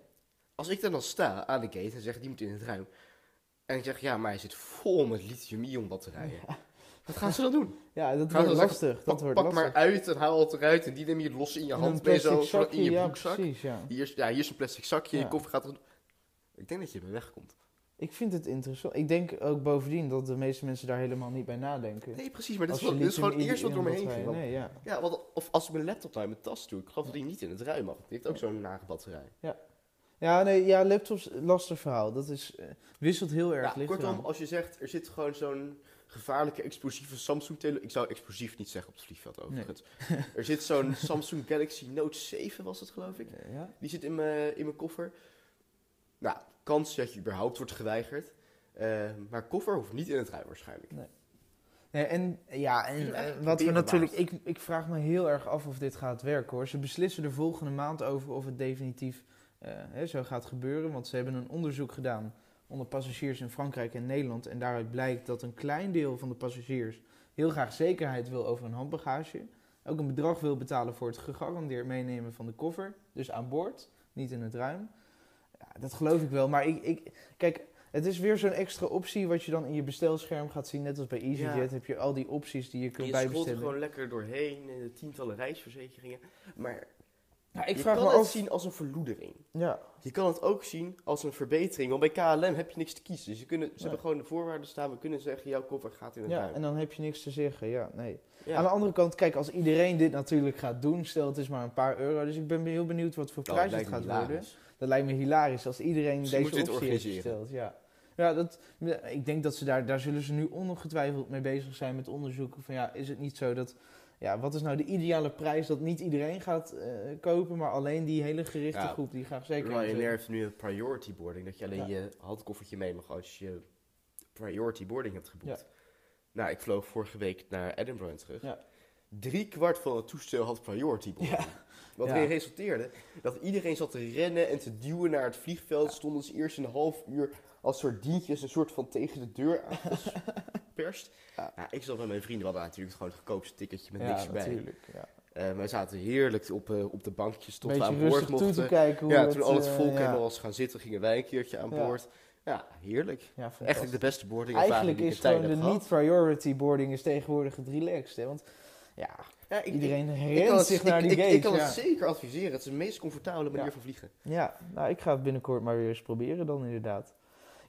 Als ik dan dan sta aan de gate en zeg, die moet in het ruim. En ik zeg, ja, maar hij zit vol met lithium-ion batterijen. Wat gaan ze dan doen? Ja, dat Gaan wordt lastig. Pak, dat wordt pak lastig. maar uit en haal het eruit. En die neem je los in je hand. je zo, zakje, in je ja, broekzak. precies, ja. Hier is, ja, hier is een plastic zakje, je koffer gaat er... Ik denk dat je er wegkomt. Ik vind het interessant. Ik denk ook bovendien dat de meeste mensen daar helemaal niet bij nadenken. Nee, precies, maar dit is, wel, dit is gewoon eerst wat door me heen ging. Nee, ja. Ja, want, of als ik mijn laptop naar mijn tas doe, ik geloof dat die niet in het ruim mag. Die heeft ook zo'n nage batterij. Ja, nee, ja, laptops, lastig verhaal. Dat is, eh, wisselt heel erg Ja, licht kortom, als je zegt, er zit gewoon zo'n gevaarlijke explosieve Samsung telefoon. Ik zou explosief niet zeggen op het vliegveld overigens. er zit zo'n Samsung Galaxy Note 7 was het geloof ik. Eh, ja? Die zit in mijn, in mijn koffer. Nou, kans dat je überhaupt wordt geweigerd. Eh, maar koffer hoeft niet in het ruim waarschijnlijk. Nee, en ja, en het wat we natuurlijk. Ik, ik vraag me heel erg af of dit gaat werken hoor. Ze beslissen er volgende maand over of het definitief hè, zo gaat gebeuren. Want ze hebben een onderzoek gedaan onder passagiers in Frankrijk en Nederland. En daaruit blijkt dat een klein deel van de passagiers heel graag zekerheid wil over hun handbagage. Ook een bedrag wil betalen voor het gegarandeerd meenemen van de koffer. Dus aan boord, niet in het ruim. Ja, dat geloof ik wel. Maar ik, ik, kijk, het is weer zo'n extra optie wat je dan in je bestelscherm gaat zien. Net als bij EasyJet Ja. heb je al die opties die je kunt je bijbestellen. gewoon lekker doorheen. eh, tientallen reisverzekeringen. Maar Ja, ik je vraag kan me het af. zien als een verloedering. Ja, Je kan het ook zien als een verbetering. Want bij KLM heb je niks te kiezen. Dus je kunnen, ze Nee. hebben gewoon de voorwaarden staan. We kunnen zeggen, jouw koffer gaat in het ja, ruim. en dan heb je niks te zeggen. Ja, nee. Ja. Aan de andere kant, kijk, als iedereen dit natuurlijk gaat doen, stel het is maar een paar euro. Dus ik ben heel benieuwd wat voor Oh, prijs het gaat worden. Dat lijkt me hilarisch als iedereen deze optie heeft gesteld. Ja, ja dat, ik denk dat ze daar, daar zullen ze nu ongetwijfeld mee bezig zijn met onderzoeken van ja, is het niet zo dat, ja, wat is nou de ideale prijs dat niet iedereen gaat eh, kopen, maar alleen die hele gerichte Ja. groep die graag zeker Ryanair heeft nu een priority boarding. Dat je alleen Ja. je handkoffertje mee mag als je priority boarding hebt geboekt. Ja. Nou, ik vloog vorige week naar Edinburgh en terug. Ja. Drie kwart van het toestel had priority boarding. Ja. Wat erin resulteerde dat iedereen zat te rennen en te duwen naar het vliegveld. Stonden ze eerst een half uur als soort dientjes een soort van tegen de deur aangeperst. Ja. Ja. ik zat met mijn vrienden, we hadden natuurlijk gewoon het goedkoopste ticketje met ja, niks erbij. natuurlijk. Ja. Eh, wij zaten heerlijk op, eh, op de bankjes tot we aan boord toe te mochten. kijken hoe Ja, het, toen al het eh, volk helemaal was gaan zitten, gingen wij een keertje aan boord. Ja, heerlijk. Ja. Eigenlijk de beste boarding Eigenlijk die ik is gewoon de heb niet gehad. priority boarding is tegenwoordig het relaxed. Hè? Want ja, Ja, ik, iedereen ik, ik het, zich naar ik, die ik, gates. ik kan ja. het zeker adviseren. Het is de meest comfortabele manier Ja. van vliegen. ja, nou ik ga het binnenkort maar weer eens proberen dan inderdaad.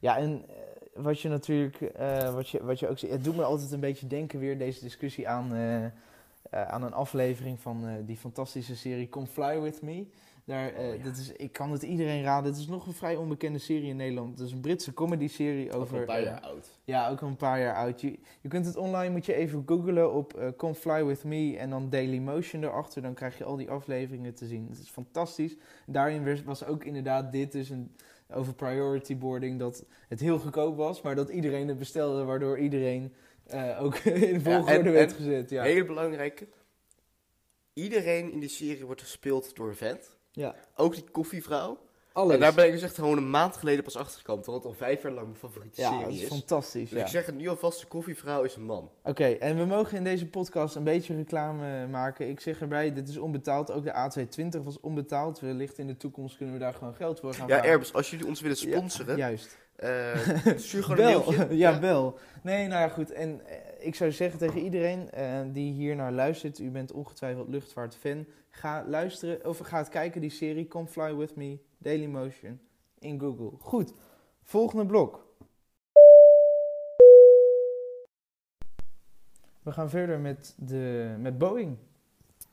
Ja, en eh, wat je natuurlijk, eh, wat, je, wat je ook ziet, het doet me altijd een beetje denken weer deze discussie aan, eh, aan een aflevering van die fantastische serie Come Fly With Me. Daar, Oh, ja. dat is, ik kan het iedereen raden. Het is nog een vrij onbekende serie in Nederland. Het is een Britse comedy-serie Over over... een paar jaar oud. Ja, ook al een paar jaar oud. Je, je kunt het online, moet je even googlen op Come Fly With Me en dan Daily Motion erachter. Dan krijg je al die afleveringen te zien. Het is fantastisch. Daarin was- was ook inderdaad dit dus een, over priority boarding, dat het heel goedkoop was, maar dat iedereen het bestelde, waardoor iedereen eh, ook in de Ja, volgorde en- werd en gezet. Ja. Hele belangrijke. Iedereen in die serie wordt gespeeld door een vent. ja, Ook die koffievrouw. Alles. En daar ben ik dus echt gewoon een maand geleden pas achtergekomen. Terwijl het al vijf jaar lang mijn favoriete ja, serie is is. fantastisch. Dus ja. ik zeg het nu alvast, de koffievrouw is een man. Oké, en we mogen in deze podcast een beetje reclame maken. Ik zeg erbij, dit is onbetaald. Ook de A220 was onbetaald. Wellicht in de toekomst kunnen we daar gewoon geld voor gaan Ja, vragen. Als jullie ons willen sponsoren, Ja, juist. eh, stuur gewoon Bel. een mailtje. ja, bel. Nee, nou ja, goed. En eh, ik zou zeggen tegen iedereen eh, die hier naar luistert, u bent ongetwijfeld luchtvaartfan, ga luisteren, of ga het kijken, die serie Come Fly With Me, Dailymotion, in Google. Goed, volgende blok. We gaan verder met, de, met Boeing.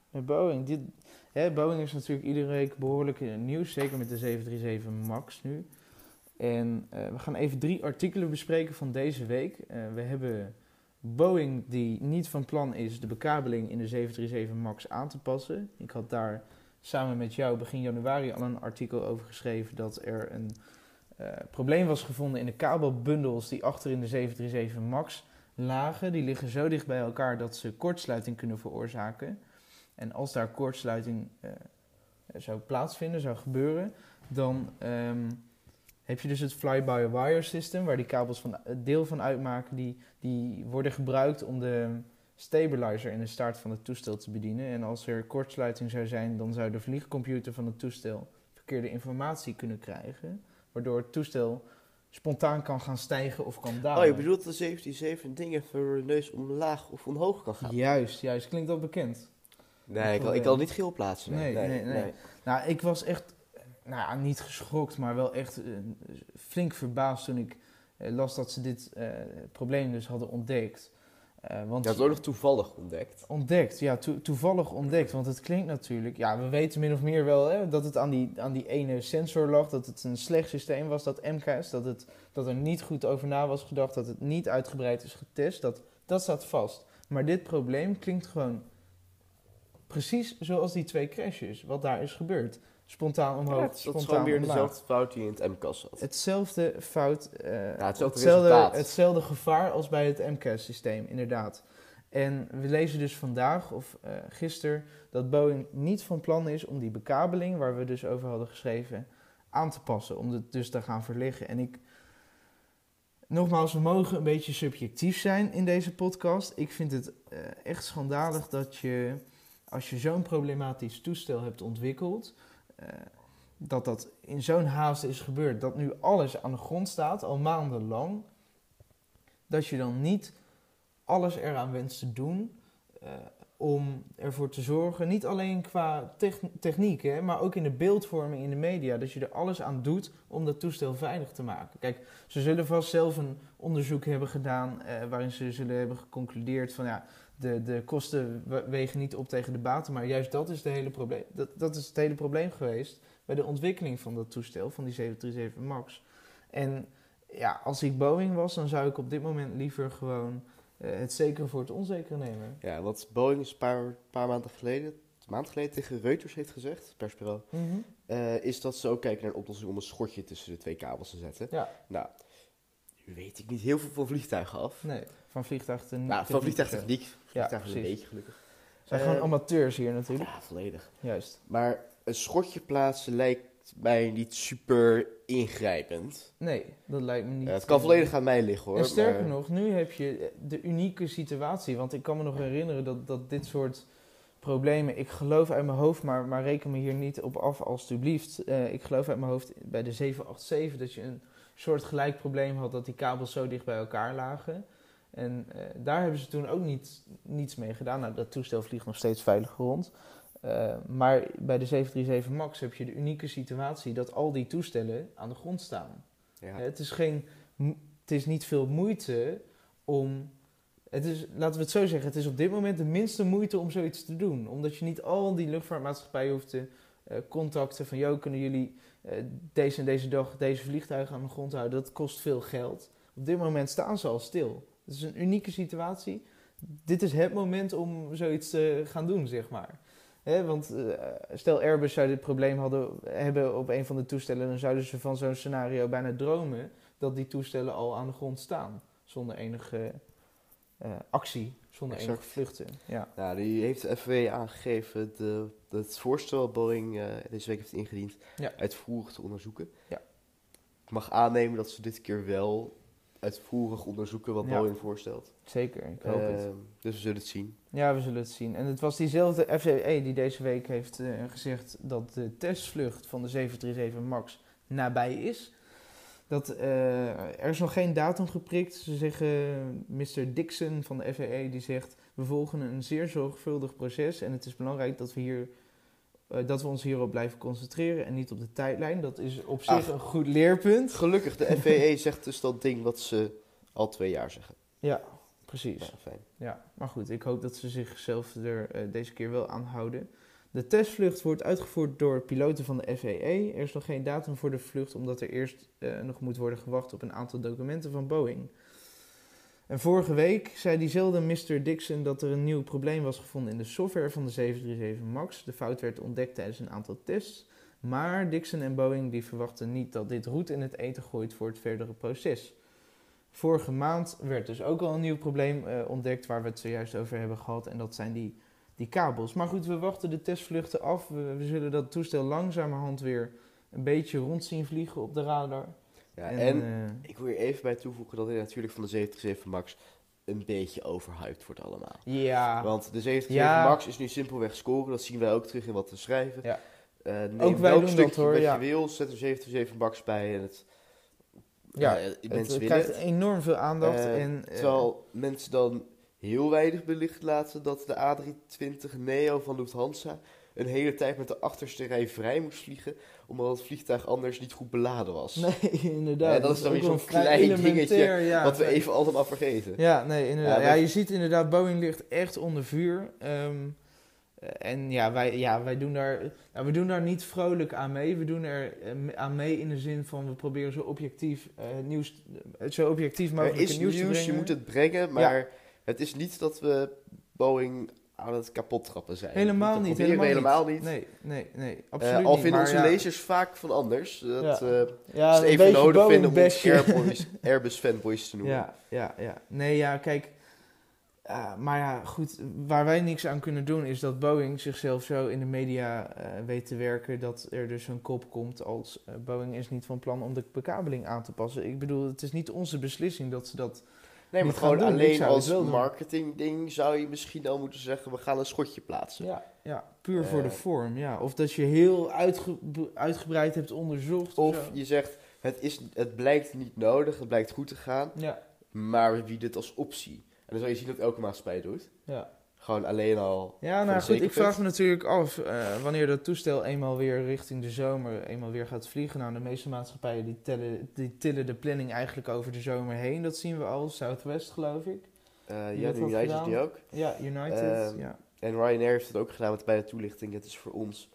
Met Boeing. Boeing is natuurlijk iedere week behoorlijk het nieuws, zeker met de 737 MAX nu. En eh, we gaan even drie artikelen bespreken van deze week. Eh, we hebben Boeing die niet van plan is de bekabeling in de 737 MAX aan te passen. Ik had daar samen met jou begin januari al een artikel over geschreven dat er een eh, probleem was gevonden in de kabelbundels die achter in de 737 MAX lagen. Die liggen zo dicht bij elkaar dat ze kortsluiting kunnen veroorzaken. En als daar kortsluiting eh, zou plaatsvinden, zou gebeuren, dan ehm, heb je dus het fly-by-wire system, waar die kabels van, het deel van uitmaken, die, die worden gebruikt om de stabilizer in de staart van het toestel te bedienen. En als er kortsluiting zou zijn, dan zou de vliegcomputer van het toestel verkeerde informatie kunnen krijgen, waardoor het toestel spontaan kan gaan stijgen of kan dalen. Oh, je bedoelt dat de 737 dingen voor de neus omlaag of omhoog kan gaan? Juist, juist. Klinkt dat bekend? Nee, ik kan, ik kan het niet geel plaatsen. Nee, nee, nee. Nou, ik was echt, nou ja, niet geschokt, maar wel echt eh, flink verbaasd toen ik eh, las dat ze dit eh, probleem dus hadden ontdekt. Uh, want ja, het ook nog toevallig ontdekt. Ontdekt, ja, to toevallig ontdekt. Want het klinkt natuurlijk, ja, we weten min of meer wel hè, dat het aan die, aan die ene sensor lag, dat het een slecht systeem was, dat MKS, dat, het, dat er niet goed over na was gedacht, dat het niet uitgebreid is getest, dat, dat staat vast. Maar dit probleem klinkt gewoon precies zoals die twee crashes, wat daar is gebeurd. Spontaan omhoog, ja, het, spontaan Dat is gewoon weer dezelfde fout die in het MCAS zat. Hetzelfde fout, uh, ja, hetzelfde, hetzelfde, gevaar als bij het MCAS-systeem, inderdaad. En we lezen dus vandaag of uh, gisteren dat Boeing niet van plan is om die bekabeling, waar we dus over hadden geschreven, aan te passen. Om het dus te gaan verleggen. En ik, nogmaals, we mogen een beetje subjectief zijn in deze podcast. Ik vind het uh, echt schandalig dat je, als je zo'n problematisch toestel hebt ontwikkeld eh, dat dat in zo'n haast is gebeurd, dat nu alles aan de grond staat, al maandenlang, dat je dan niet alles eraan wenst te doen uh, om ervoor te zorgen, niet alleen qua techniek, hè, maar ook in de beeldvorming in de media, dat je er alles aan doet om dat toestel veilig te maken. Kijk, ze zullen vast zelf een onderzoek hebben gedaan uh, waarin ze zullen hebben geconcludeerd van ja, de, de kosten wegen niet op tegen de baten, maar juist dat is, de hele probleem, dat, dat is het hele probleem geweest bij de ontwikkeling van dat toestel, van die 737 MAX. En ja, als ik Boeing was, dan zou ik op dit moment liever gewoon uh, het zekere voor het onzekere nemen. Ja, wat Boeing een paar, paar maanden geleden, een maand geleden tegen Reuters heeft gezegd, persbureau, mm uh, is dat ze ook kijken naar een oplossing om een schotje tussen de twee kabels te zetten. Ja. Nou, nu weet ik niet heel veel van vliegtuigen af. Nee, van vliegtuigtechniek. Nou, van vliegtuigtechniek. Vliegtuigen ja, een beetje gelukkig. Zijn uh, gewoon eh, amateurs hier natuurlijk. Ja, volledig. Juist. Maar een schotje plaatsen lijkt mij niet super ingrijpend. Nee, dat lijkt me niet. het kan volledig aan mij liggen hoor. En sterker nog, nu heb je de unieke situatie. Want ik kan me nog herinneren dat, dat dit soort problemen. Ik geloof uit mijn hoofd, maar, maar reken me hier niet op af alstublieft. Uh, ik geloof uit mijn hoofd bij de 787 dat je een soort gelijk probleem had dat die kabels zo dicht bij elkaar lagen. En uh, daar hebben ze toen ook niet, niets mee gedaan. Nou, dat toestel vliegt nog steeds veilig rond. Uh, maar bij de 737 MAX heb je de unieke situatie dat al die toestellen aan de grond staan. Ja. het, is geen, het is niet veel moeite om. Het is, laten we het zo zeggen, het is op dit moment de minste moeite om zoiets te doen. Omdat je niet al die luchtvaartmaatschappijen hoeft te uh, contacten van... ...joh, kunnen jullie uh, deze en deze dag deze vliegtuigen aan de grond houden? Dat kost veel geld. Op dit moment staan ze al stil. Het is een unieke situatie. Dit is het moment om zoiets te gaan doen, zeg maar. want uh, stel Airbus zou dit probleem hadden, hebben op een van de toestellen... ...dan zouden ze van zo'n scenario bijna dromen... ...dat die toestellen al aan de grond staan. Zonder enige actie zonder exact. enige vluchten. Ja. ja, die heeft de FW aangegeven de, het voorstel Boeing uh, deze week heeft ingediend ja. uitvoerig te onderzoeken. Ja. Ik mag aannemen dat ze dit keer wel uitvoerig onderzoeken wat ja. Boeing voorstelt. Zeker, ik hoop uh, het. Ehm, dus we zullen het zien. Ja, we zullen het zien. En het was diezelfde FAA die deze week heeft uh, gezegd dat de testvlucht van de 737 MAX nabij is. Dat, uh, er is nog geen datum geprikt. Ze zeggen, Mr. Dixon van de FAA, die zegt... we volgen een zeer zorgvuldig proces... en het is belangrijk dat we, hier, dat we ons hierop blijven concentreren... en niet op de tijdlijn. Dat is op zich Ach, een goed leerpunt. Gelukkig, de FAA zegt dus dat ding wat ze al twee jaar zeggen. Ja, precies. Ja, fijn. Ja, maar goed, ik hoop dat ze zichzelf er uh, deze keer wel aan houden... De testvlucht wordt uitgevoerd door piloten van de FAA. Er is nog geen datum voor de vlucht, omdat er eerst uh, nog moet worden gewacht op een aantal documenten van Boeing. En vorige week zei diezelfde Mr. Dixon dat er een nieuw probleem was gevonden in de software van de 737 MAX. De fout werd ontdekt tijdens een aantal tests. Maar Dixon en Boeing die verwachten niet dat dit roet in het eten gooit voor het verdere proces. Vorige maand werd dus ook al een nieuw probleem uh, ontdekt waar we het zojuist over hebben gehad. En dat zijn die die kabels. Maar goed, we wachten de testvluchten af. We, we zullen dat toestel langzamerhand weer een beetje rond zien vliegen op de radar. Ja, en eh, ik wil hier even bij toevoegen dat dit natuurlijk van de 737 MAX een beetje overhyped wordt allemaal. ja, Want de 737 Ja. MAX is nu simpelweg scoren. Dat zien wij ook terug in wat we schrijven. Ja. Eh, neem Ook wij welk doen dat, hoor, wat ja. je wil, zet er 737 MAX bij en het... Ja, eh, het, mensen het krijgt het. enorm veel aandacht. Eh, en, eh, Terwijl mensen dan heel weinig belicht laten dat de A320 Neo van Lufthansa een hele tijd met de achterste rij vrij moest vliegen, omdat het vliegtuig anders niet goed beladen was. Nee, inderdaad. Ja, dat is dan weer zo'n klein dingetje ja. Wat we even allemaal vergeten. Ja, nee, inderdaad. Ja, je ziet inderdaad, Boeing ligt echt onder vuur. Ehm, eh, en ja, wij, ja, wij doen daar, nou, we doen daar niet vrolijk aan mee. We doen er eh, aan mee in de zin van we proberen zo objectief uh, nieuws, uh, zo objectief Er mogelijk is nieuws, nieuws, te brengen. je moet het brengen, maar het is niet dat we Boeing aan het kapot trappen zijn. Helemaal niet. Helemaal, helemaal niet. Nee, nee, nee, Eh, absoluut al vinden onze ja, lezers vaak van anders. Dat Ja. eh, ja, is even nodig vinden om ons. Airbus, Airbus fanboys te noemen. Ja, ja, ja. Nee, ja, kijk. eh, maar ja, goed. Waar wij niks aan kunnen doen is dat Boeing zichzelf zo in de media weet te werken dat er dus een kop komt als Boeing is niet van plan om de bekabeling aan te passen. Ik bedoel, het is niet onze beslissing dat ze dat. Nee, maar gewoon alleen als wel doen. marketingding zou je misschien al moeten zeggen, we gaan een schotje plaatsen. Ja, ja puur voor de Eh. vorm. Ja. Of dat je heel uitge- uitgebreid hebt onderzocht. Of je zegt, het, is, het blijkt niet nodig, het blijkt goed te gaan, Ja, maar we bieden het als optie. En dan zal je zien dat elke maatschappij doet. ja. Gewoon alleen al Ja, nou goed, ik vraag me natuurlijk af eh, wanneer dat toestel eenmaal weer richting de zomer eenmaal weer gaat vliegen. Nou, de meeste maatschappijen die, tellen, die tillen de planning eigenlijk over de zomer heen. Dat zien we al, Southwest geloof ik. Wie ja, dat United die ook. Ja, United. Ehm, ja. En Ryanair heeft het ook gedaan met bij de toelichting. Het is voor ons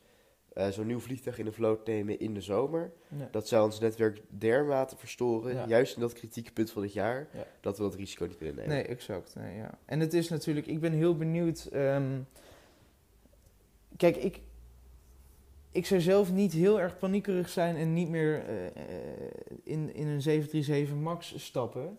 eh, zo'n nieuw vliegtuig in de vloot nemen in de zomer. Ja. Dat zou ons netwerk dermate verstoren, Ja. juist in dat kritieke punt van het jaar, Ja. dat we dat risico niet willen nemen. Nee, exact. Nee, ja. En het is natuurlijk, ik ben heel benieuwd. ehm, kijk, ik, ik zou zelf niet heel erg paniekerig zijn en niet meer eh, eh, in, in een 737 MAX stappen.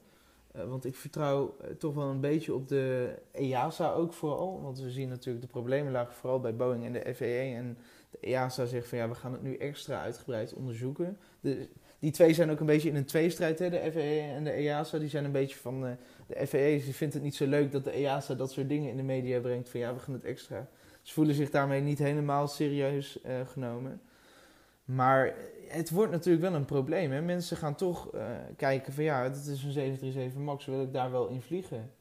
Want ik vertrouw toch wel een beetje op de EASA ook vooral. Want we zien natuurlijk de problemen lagen vooral bij Boeing en de FAA. En de EASA zegt van ja, we gaan het nu extra uitgebreid onderzoeken. De, die twee zijn ook een beetje in een tweestrijd, hè? de FAA en de EASA. Die zijn een beetje van... eh, de FAA die vindt het niet zo leuk dat de EASA dat soort dingen in de media brengt. Van ja, we gaan het extra. Ze voelen zich daarmee niet helemaal serieus eh, genomen. Maar het wordt natuurlijk wel een probleem. Hè? Mensen gaan toch eh, kijken van ja, dat is een 737 MAX, wil ik daar wel in vliegen?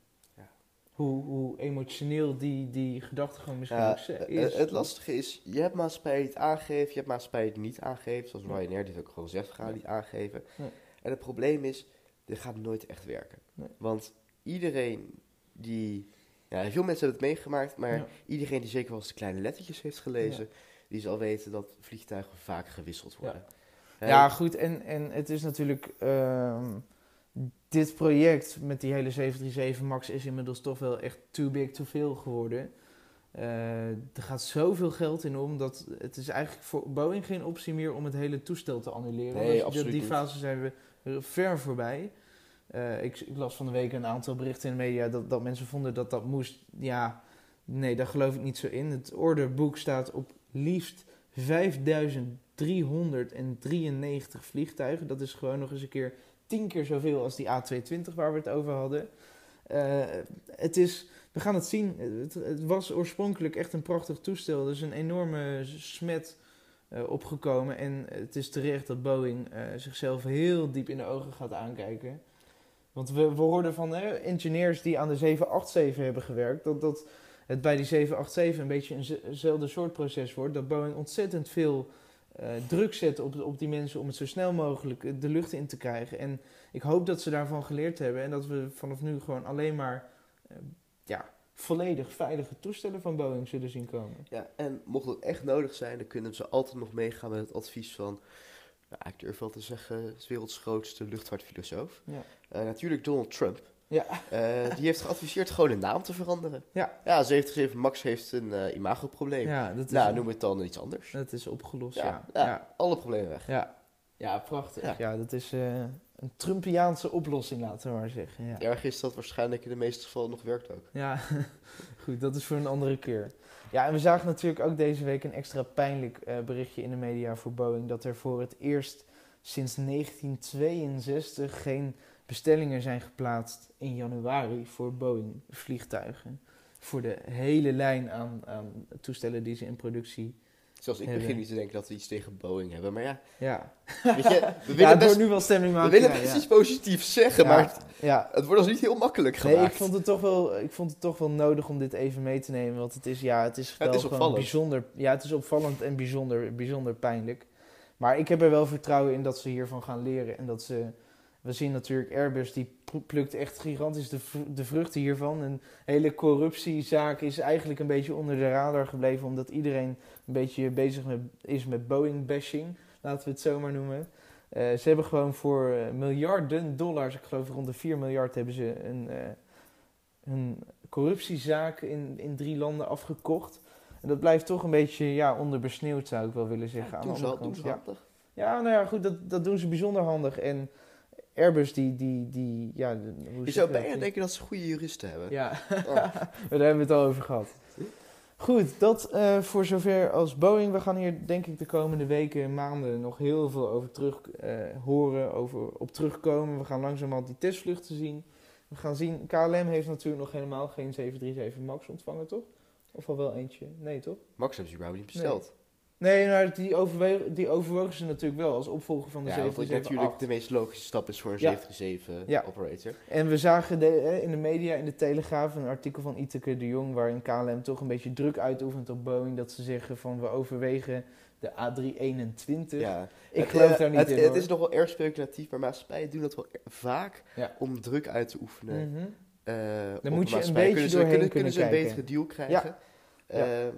Hoe, hoe emotioneel die, die gedachtegang misschien Ja, ook ze- eh, is. het lastige is, je hebt maatschappij die het aangeeft, je hebt maatschappij die het niet aangeeft. Zoals. Ryanair dit ook gewoon zegt, we gaan niet aangeven. Nee. En het probleem is, dit gaat nooit echt werken. Nee. Want iedereen die... Ja, veel mensen hebben het meegemaakt, maar Ja. iedereen die zeker wel eens de kleine lettertjes heeft gelezen, die zal weten dat vliegtuigen vaak gewisseld worden. Ja, goed. En, en het is natuurlijk. ehm, dit project met die hele 737 MAX is inmiddels toch wel echt too big to fail geworden. Eh, er gaat zoveel geld in om dat het is eigenlijk voor Boeing geen optie meer om het hele toestel te annuleren. Nee, Dus die- absoluut die niet. fase zijn we er ver voorbij. Eh, ik, ik las van de week een aantal berichten in de media dat, dat mensen vonden dat dat moest. Ja, nee, daar geloof ik niet zo in. Het orderboek staat op liefst 5393 vliegtuigen. Dat is gewoon nog eens een keer tien keer zoveel als die A220 waar we het over hadden. Eh, het is, we gaan het zien. Het, was oorspronkelijk echt een prachtig toestel. Er is een enorme smet eh, opgekomen. En het is terecht dat Boeing eh, zichzelf heel diep in de ogen gaat aankijken. Want we, we hoorden van engineers die aan de 787 hebben gewerkt... dat, dat het bij die 787 een beetje eenzelfde soort proces wordt. Dat Boeing ontzettend veel eh, druk zet op, op die mensen om het zo snel mogelijk eh, de lucht in te krijgen. En ik hoop dat ze daarvan geleerd hebben en dat we vanaf nu gewoon alleen maar eh, ja, volledig veilige toestellen van Boeing zullen zien komen. Ja, en mocht het echt nodig zijn, dan kunnen ze altijd nog meegaan met het advies van, nou, ik durf wel te zeggen, de werelds grootste luchtvaartfilosoof. Ja. Natuurlijk Donald Trump. Ja. Eh, die heeft geadviseerd gewoon een naam te veranderen. Ja. Ja, 77 Max heeft een eh imagoprobleem. Ja, dat is, nou, noem het dan iets anders. dat is opgelost. Ja, Ja, ja. ja. Alle problemen weg. ja. ja. prachtig. Ja. Dat is, eh, een Trumpiaanse oplossing, laten we maar zeggen. Ja, Erg is dat waarschijnlijk in de meeste gevallen nog werkt ook. ja. goed, dat is voor een andere keer. Ja, en we zagen natuurlijk ook deze week een extra pijnlijk berichtje in de media voor Boeing. Dat er voor het eerst sinds 1962 geen bestellingen zijn geplaatst in januari voor Boeing vliegtuigen. Voor de hele lijn aan, aan toestellen die ze in productie Zoals ik begin niet te denken dat we iets tegen Boeing hebben. Maar ja, Ja, weet je, we ja willen best, wordt nu wel stemming we maken. willen ja, best ja. iets positiefs zeggen, Ja, maar het, ja. het wordt ons niet heel makkelijk gemaakt. Nee, ik vond, het toch wel, ik vond het toch wel nodig om dit even mee te nemen. Want het is, ja, het is Ja, wel het is gewoon opvallend. bijzonder. Ja, het is opvallend en bijzonder, bijzonder pijnlijk. Maar ik heb er wel vertrouwen in dat ze hiervan gaan leren. En dat ze... We zien natuurlijk Airbus, die pl- plukt echt gigantisch de, de vruchten hiervan. Een hele corruptiezaak is eigenlijk een beetje onder de radar gebleven. Omdat iedereen een beetje bezig met, is met Boeing-bashing. Laten we het zo maar noemen. Eh, ze hebben gewoon voor eh, miljarden dollars, ik geloof rond de 4 miljard, hebben ze een, eh, een corruptiezaak in, in drie landen afgekocht. En dat blijft toch een beetje ja, onderbesneeuwd, zou ik wel willen zeggen. Ja, aan de andere kant. ja. handig. ja, nou ja, goed, dat, dat doen ze bijzonder handig. En Airbus, die, die, die ja... de- hoe Je zou dat? bijna denken dat ze goede juristen hebben. Ja, Oh. daar hebben we het al over gehad. Goed, dat eh, voor zover als Boeing. We gaan hier denk ik de komende weken en maanden nog heel veel over terug eh, horen, over, op terugkomen. We gaan langzamerhand die testvluchten zien. We gaan zien, KLM heeft natuurlijk nog helemaal geen 737 MAX ontvangen, toch? Of al wel eentje? Nee, toch? Max hebben ze überhaupt niet besteld. Nee, maar die, overwe- die overwogen ze natuurlijk wel als opvolger van de Ja, 737 natuurlijk de meest logische stap is voor een Ja. 737 Ja. operator. En we zagen de, eh, in de media, in de Telegraaf, een artikel van Iteke de Jong... waarin KLM toch een beetje druk uitoefent op Boeing... dat ze zeggen van we overwegen de A321. Ja. Ik Het, geloof eh, daar niet het, in, Het is nog wel erg speculatief, maar maatschappijen doen dat wel er- vaak Ja. om druk uit te oefenen. Op Dan moet je een beetje kunnen doorheen kunnen, kunnen kunnen ze een betere deal krijgen. Ja. Ja.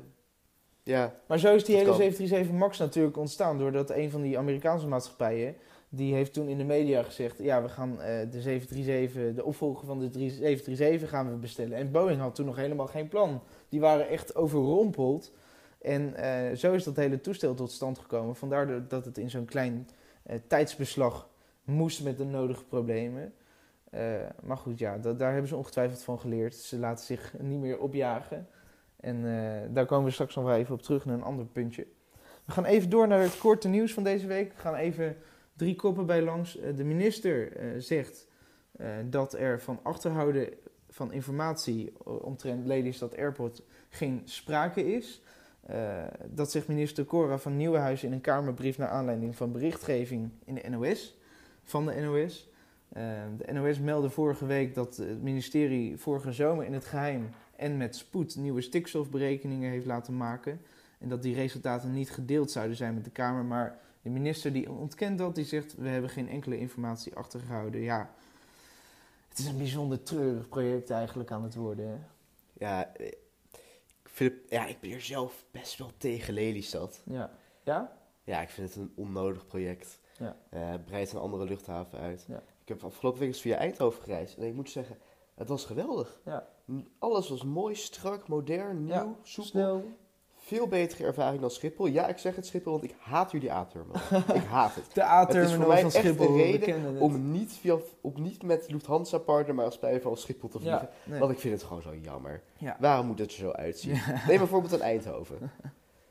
Ja. Maar zo is die hele kan. 737 MAX natuurlijk ontstaan... doordat een van die Amerikaanse maatschappijen... die heeft toen in de media gezegd... ja, we gaan eh, de 737, de opvolger van de 3 737 gaan we bestellen. En Boeing had toen nog helemaal geen plan. Die waren echt overrompeld... En eh, zo is dat hele toestel tot stand gekomen. Vandaar dat het in zo'n klein eh, tijdsbeslag moest met de nodige problemen. Maar goed, ja, da- daar hebben ze ongetwijfeld van geleerd. Ze laten zich niet meer opjagen. En eh, daar komen we straks nog wel even op terug naar een ander puntje. We gaan even door naar het korte nieuws van deze week. We gaan even drie koppen bij langs. Eh, de minister eh, zegt dat er van achterhouden van informatie omtrent Lelystad Airport geen sprake is. Dat zegt minister Cora van Nieuwenhuizen in een Kamerbrief naar aanleiding van berichtgeving in de NOS. Van de NOS. De NOS meldde vorige week dat het ministerie vorige zomer in het geheim en met spoed nieuwe stikstofberekeningen heeft laten maken. En dat die resultaten niet gedeeld zouden zijn met de Kamer. Maar de minister die ontkent dat, die zegt we hebben geen enkele informatie achtergehouden. Ja, het is een bijzonder treurig project eigenlijk aan het worden. hè. Ja, eh, ik, vind het- ja, ik ben hier zelf best wel tegen Lelystad. Ja. Ja? Ja, ik vind het een onnodig project. Ja. Het breidt een andere luchthaven uit. Ja. Ik heb afgelopen week eens via Eindhoven gereisd. En ik moet zeggen, het was geweldig. Ja. Alles was mooi, strak, modern, nieuw, Ja, soepel. Snel. Veel betere ervaring dan Schiphol. Ja, ik zeg het Schiphol, want ik haat jullie A-terminal. ik haat het. De Het is A-terminal voor mij van echt Schiphol. een reden. Om niet, via, om niet met Lufthansa partner, maar als bij van Schiphol te vliegen. ja, nee. Want ik vind het gewoon zo jammer. Ja. Waarom moet het er zo uitzien? Neem bijvoorbeeld een Eindhoven.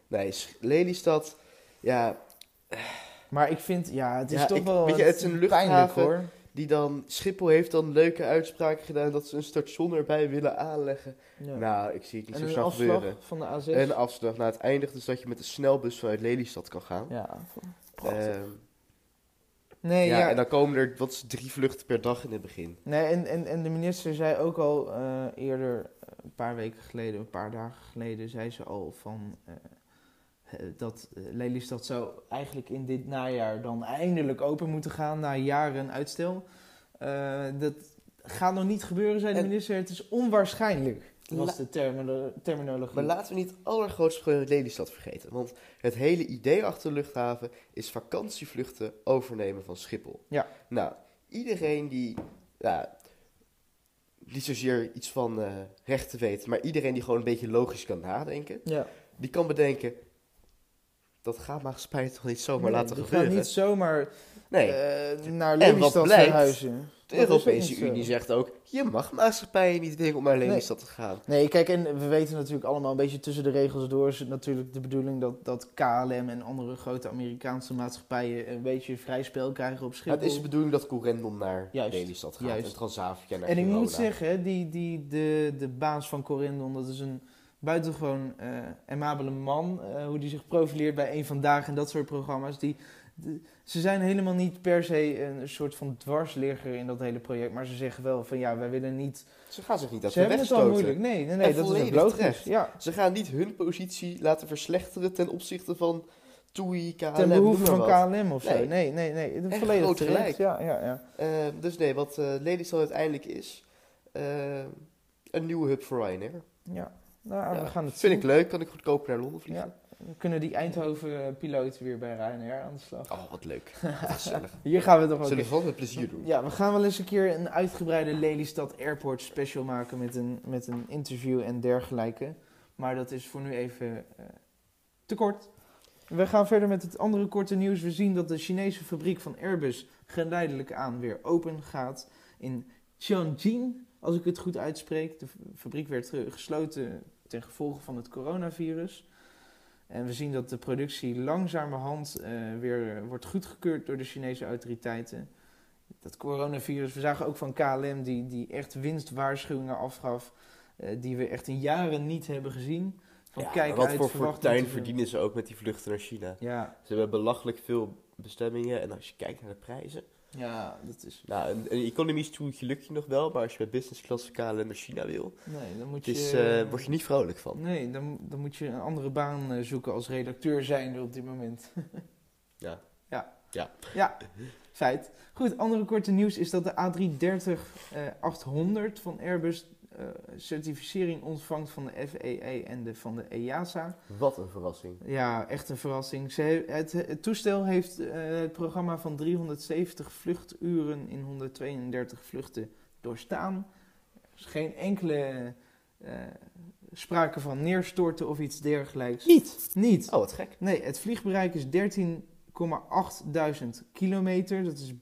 Nee, Lelystad, ja, Maar ik vind, ja, het is toch ik- wel weet je, het is een luchthaven. hoor. Die dan, Schiphol heeft dan leuke uitspraken gedaan dat ze een station erbij willen aanleggen. Ja. Nou, ik zie het niet en zo snel afslag gebeuren. van de A6. En afslag naar het eindigt dus dat je met de snelbus vanuit Lelystad kan gaan. ja, prachtig. Ehm, nee, ja, ja. en dan komen er, wat drie vluchten per dag in het begin. Nee, en, en, en de minister zei ook al eh, eerder, eh, een paar weken geleden, een paar dagen geleden, zei ze al van eh, dat eh, Lelystad zou eigenlijk in dit najaar dan eindelijk open moeten gaan na jaren uitstel. Eh, dat gaat nog niet gebeuren, zei de En- minister. Het is onwaarschijnlijk, was de termino- terminologie. Maar laten we niet het allergrootste Lelystad vergeten. Want het hele idee achter de luchthaven is vakantievluchten overnemen van Schiphol. Ja. Nou, iedereen die, ja, niet zozeer iets van eh, rechten weet, maar iedereen die gewoon een beetje logisch kan nadenken, ja. die kan bedenken, dat gaat maatschappij toch niet zomaar Nee, laten gebeuren. gaat niet zomaar. Nee. eh, naar Lelystad blijkt, verhuizen. De Europese zo. Unie zegt ook, je mag maatschappijen niet dwingen om naar Lelystad te gaan. Nee, kijk, en we weten natuurlijk allemaal een beetje tussen de regels door... is het natuurlijk de bedoeling dat, dat KLM en andere grote Amerikaanse maatschappijen... een beetje vrij spel krijgen op Maar Schiphol. het is de bedoeling dat Corendon naar Juist, Lelystad gaat juist. en Transavia naar En ik moet zeggen, die, die, de, de baas van Corendon, dat is een buitengewoon eh amabele man. eh, hoe die zich profileert bij een vandaag en dat soort programma's. Die, de- ze zijn helemaal niet per se een soort van dwarsligger in dat hele project. Maar ze zeggen wel van ja, wij willen niet... Ze gaan zich niet uit ze hebben weg het al moeilijk. Nee, nee, nee En dat is logisch. Ja, Ze gaan niet hun positie laten verslechteren ten opzichte van TUI, KLM, ten behoeve van. KLM of zo. Nee. Nee, nee, nee. Volledig groot gelijk. Ja, ja, ja. Eh, dus nee, wat eh Lelystad uiteindelijk is, eh, een nieuwe hub voor Ryanair. ja. Nou, Ja, we gaan het Vind zien. ik leuk, kan ik goedkoper naar Londen vliegen. Ja. Dan kunnen die Eindhoven-piloten weer bij Ryanair aan de slag. Oh, wat leuk. Hier gaan we toch ook Zullen we met plezier doen. Ja, we gaan wel eens een keer een uitgebreide Lelystad Airport special maken met een, met een interview en dergelijke. Maar dat is voor nu even eh, te kort. We gaan verder met het andere korte nieuws. We zien dat de Chinese fabriek van Airbus geleidelijk aan weer open gaat in Tianjin, als ik het goed uitspreek. De fabriek werd gesloten ten gevolge van het coronavirus. En we zien dat de productie langzamerhand eh, weer eh, wordt goedgekeurd door de Chinese autoriteiten. Dat coronavirus, we zagen ook van KLM die, die echt winstwaarschuwingen afgaf. eh, die we echt in jaren niet hebben gezien. Van Ja, kijk wat uit, voor fortuin te veel. verdienen ze ook met die vluchten naar China? Ja, Ze hebben belachelijk veel bestemmingen en als je kijkt naar de prijzen... ja, dat is... Nou, een, een economisch toertje lukt je nog wel, maar als je met business class KLM naar China wil, Nee, dan moet je... is, eh, word je niet vrolijk van. Nee, dan, dan moet je een andere baan eh, zoeken als redacteur zijnde op dit moment. Ja. Ja. Ja. Ja, feit. Goed, andere korte nieuws is dat de A330 eh 800 van Airbus certificering ontvangt van de FAA en de, van de EASA. Wat een verrassing. Ja, echt een verrassing. Ze he- het, het toestel heeft eh, het programma van 370 vluchturen in 132 vluchten doorstaan. Er is geen enkele eh, sprake van neerstorten of iets dergelijks. Niet? Niet. Oh, wat gek. Nee, het vliegbereik is 13,8 kilometer. Dat is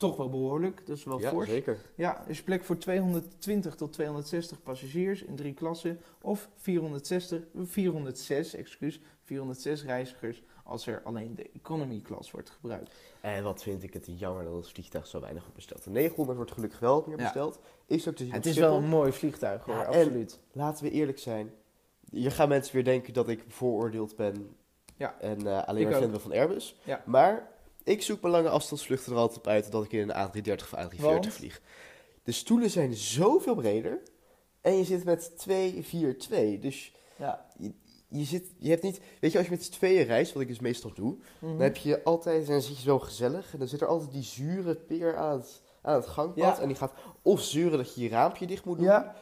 toch wel behoorlijk. Dat is wel ja, fors. zeker. Ja, is plek voor 220 tot 260 passagiers in drie klassen. Of 460, 406, excuus, 406 reizigers als er alleen de economy class wordt gebruikt. En wat vind ik het jammer dat het vliegtuig zo weinig wordt besteld. De 900 wordt gelukkig wel meer Ja. besteld. Is ook te zien Het is Schiphol. wel een mooi vliegtuig hoor, Ja, absoluut. Laten we eerlijk zijn. Hier gaan mensen weer denken dat ik bevooroordeeld ben. Ja. En eh, alleen maar fan ben van Airbus. Ja. Maar ik zoek mijn lange afstandsvluchten er altijd op uit dat ik in een A330 of A340 Want? vlieg. De stoelen zijn zoveel breder. En je zit met 2, 4, 2. Dus Ja. je, zit, je hebt niet... Weet je, als je met z'n tweeën reist, wat ik dus meestal doe... Mhm. Dan heb je altijd, en dan zit je zo gezellig. En dan zit er altijd die zure peer aan het, aan het gangpad. Ja. En die gaat of zeuren dat je je raampje dicht moet doen. Ja.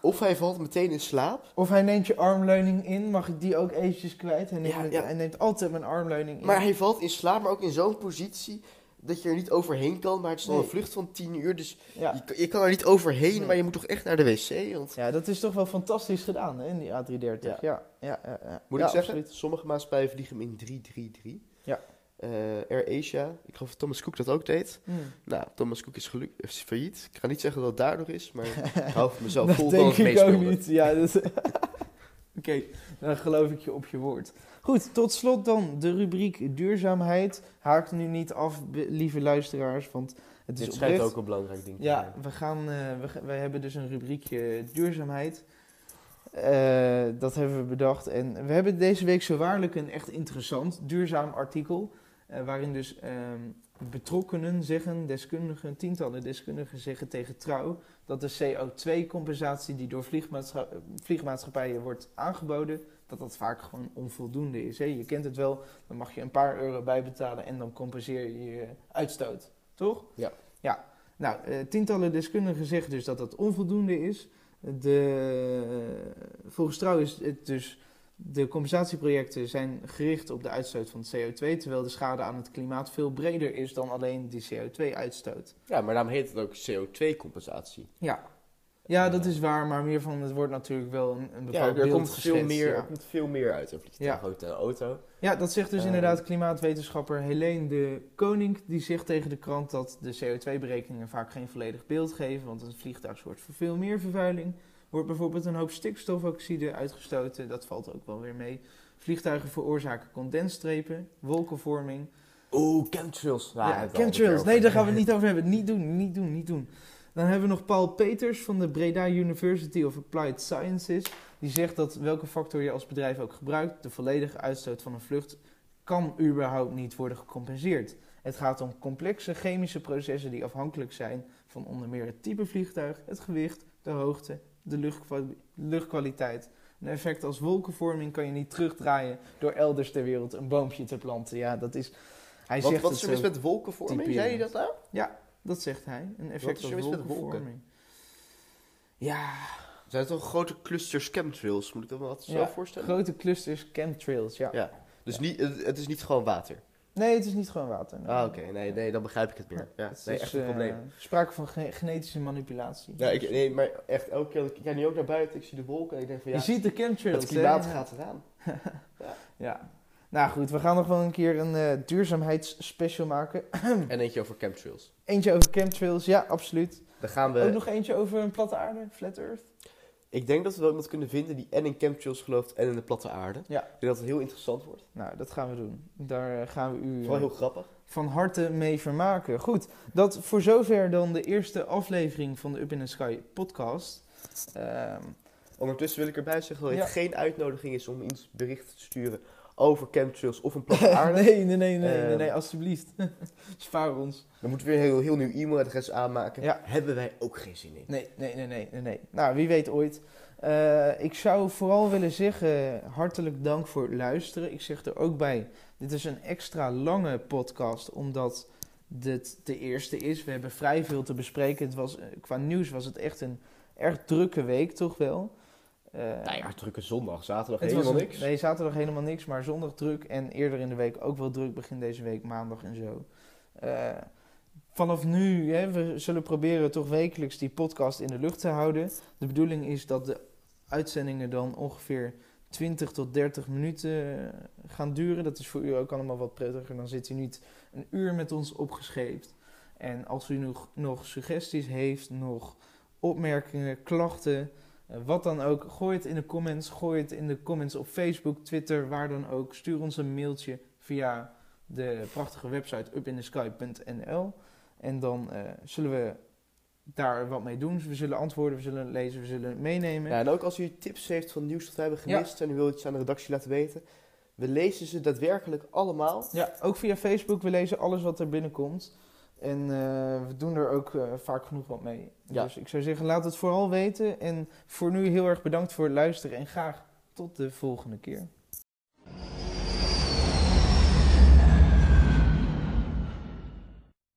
Of hij valt meteen in slaap. Of hij neemt je armleuning in, mag ik die ook eventjes kwijt? Hij neemt, Ja, het- ja. hij neemt altijd mijn armleuning in. Maar hij valt in slaap, maar ook in zo'n positie dat je er niet overheen kan. Maar het is nog Nee. een vlucht van 10 uur, dus ja. je, kan- je kan er niet overheen. Nee. Maar je moet toch echt naar de wc. Want, ja, dat is toch wel fantastisch gedaan hè, in die A330. Ja, Ja. ja, moet ik zeggen, absoluut. sommige maatschappijen vliegen hem in 333. Ja. Eh, Air Asia, ik geloof dat Thomas Cook dat ook deed. Hmm. Nou, Thomas Cook is, geluk- is failliet. Ik ga niet zeggen dat het daardoor is, maar ik hou voor mezelf vol dat dat denk het ik ook niet. Ja. Oké, dan geloof ik je op je woord. Goed, tot slot dan de rubriek duurzaamheid. Haakt nu niet af, lieve luisteraars, want het is Dit schijnt ook een belangrijk ding te Ja, zijn. we, gaan, eh, we, hebben dus een rubriekje duurzaamheid. Eh, dat hebben we bedacht. En we hebben deze week zo waarlijk een echt interessant duurzaam artikel. Eh, waarin dus ehm, betrokkenen zeggen, deskundigen, tientallen deskundigen zeggen tegen trouw dat de CO2-compensatie die door vliegmaatscha- vliegmaatschappijen wordt aangeboden, dat dat vaak gewoon onvoldoende is. Hè? Je kent het wel, dan mag je een paar euro bijbetalen en dan compenseer je je uitstoot. Toch? Ja. Ja. Nou, eh, tientallen deskundigen zeggen dus dat dat onvoldoende is. De, volgens trouw is het dus... De compensatieprojecten zijn gericht op de uitstoot van CO2, terwijl de schade aan het klimaat veel breder is dan alleen die CO2-uitstoot. Ja, maar daarom heet het ook CO2-compensatie. Ja. Ja, dat is waar, maar meer van het wordt natuurlijk wel een, een Ja, bepaald er beeld komt, veel geschetst, meer, ja. er komt veel meer uit een vliegtuig Ja. auto. Ja, dat zegt dus Eh. inderdaad klimaatwetenschapper Helene de Koning. Die zegt tegen de krant dat de CO2-berekeningen vaak geen volledig beeld geven. Want een vliegtuig zorgt voor veel meer vervuiling. Wordt bijvoorbeeld een hoop stikstofoxide uitgestoten. Dat valt ook wel weer mee. Vliegtuigen veroorzaken condensstrepen, wolkenvorming. Oeh, chemtrails. Nou, ja, chemtrails. Nee, daar gaan we het niet over hebben. Niet doen, niet doen, niet doen. Dan hebben we nog Paul Peters van de Breda University of Applied Sciences. Die zegt dat welke factor je als bedrijf ook gebruikt, de volledige uitstoot van een vlucht kan überhaupt niet worden gecompenseerd. Het gaat om complexe chemische processen die afhankelijk zijn van onder meer het type vliegtuig, het gewicht, de hoogte, de luchtkwa- luchtkwaliteit. Een effect als wolkenvorming kan je niet terugdraaien door elders ter wereld een boompje te planten. Ja, dat is... Hij Wat, zegt wat is er mis met wolkenvorming? Zei je typerend. dat nou? dat zegt hij. Een effect als mis met wolken? wolkenvorming. Ja, Zijn het toch grote clusters chemtrails? Moet ik dat me wat zo Ja, voorstellen? grote clusters chemtrails, ja. Ja. Dus niet, het is niet gewoon water. Nee, het is niet gewoon water. nee. Ah, oké. Nee, nee, dan begrijp ik het meer. Ja, Het nee, is, echt een eh, probleem. sprake van ge- genetische manipulatie. Ja, ik, nee, maar echt elke keer, ik kijk nu ook naar buiten, ik zie de wolken en ik denk van ja, je ziet de chemtrails. het klimaat hè? gaat eraan. Ja. Nou goed, we gaan nog wel een keer een eh, duurzaamheidsspecial maken. En eentje over chemtrails. Eentje over chemtrails, ja, absoluut. Dan gaan we, Ook nog eentje over een platte aarde, flat earth. Ik denk dat we wel iemand kunnen vinden die en in chemtrails gelooft en in de platte aarde. Ja. Ik denk dat het heel interessant wordt. Nou, dat gaan we doen. Daar eh, gaan we u Vooral eh, heel grappig. van harte mee vermaken. Goed, dat voor zover dan de eerste aflevering van de Up in the Sky podcast. Ehm, Ondertussen wil ik erbij zeggen dat Ja. het geen uitnodiging is om iets bericht te sturen over chemtrails of een platte aarde. nee, nee, nee, nee, nee, Ehm. nee, alsjeblieft. Spaar ons. Dan moeten we weer een heel, heel nieuw e-mailadres aanmaken. Ja. Hebben wij ook geen zin in. Nee, nee, nee, nee, nee, nee. Nou, wie weet ooit. Eh, ik zou vooral willen zeggen, hartelijk dank voor het luisteren. Ik zeg er ook bij, dit is een extra lange podcast, omdat dit de eerste is. We hebben vrij veel te bespreken. Het was, eh, qua nieuws was het echt een erg drukke week, toch wel. Eh, Nou ja, drukke zondag, zaterdag helemaal was niks. Nee, zaterdag helemaal niks, maar zondag druk. En eerder in de week ook wel druk, begin deze week, maandag en zo. Eh, vanaf nu, hè, we zullen proberen toch wekelijks die podcast in de lucht te houden. De bedoeling is dat de uitzendingen dan ongeveer 20 tot 30 minuten eh, gaan duren. Dat is voor u ook allemaal wat prettiger. Dan zit u niet een uur met ons opgescheept. En als u nog, nog suggesties heeft, nog opmerkingen, klachten, eh, wat dan ook, gooi het in de comments. Gooi het in de comments op Facebook, Twitter, waar dan ook. Stuur ons een mailtje via de prachtige website upinthesky.nl. En dan eh, zullen we daar wat mee doen. We zullen antwoorden, we zullen het lezen, we zullen het meenemen. Ja, en ook als u tips heeft van nieuws dat we hebben gemist en u wilt iets aan de redactie laten weten. We lezen ze daadwerkelijk allemaal. Ja, ook via Facebook. We lezen alles wat er binnenkomt. En eh, we doen er ook eh, vaak genoeg wat mee. Ja. Dus ik zou zeggen, laat het vooral weten. En voor nu heel erg bedankt voor het luisteren. En graag tot de volgende keer.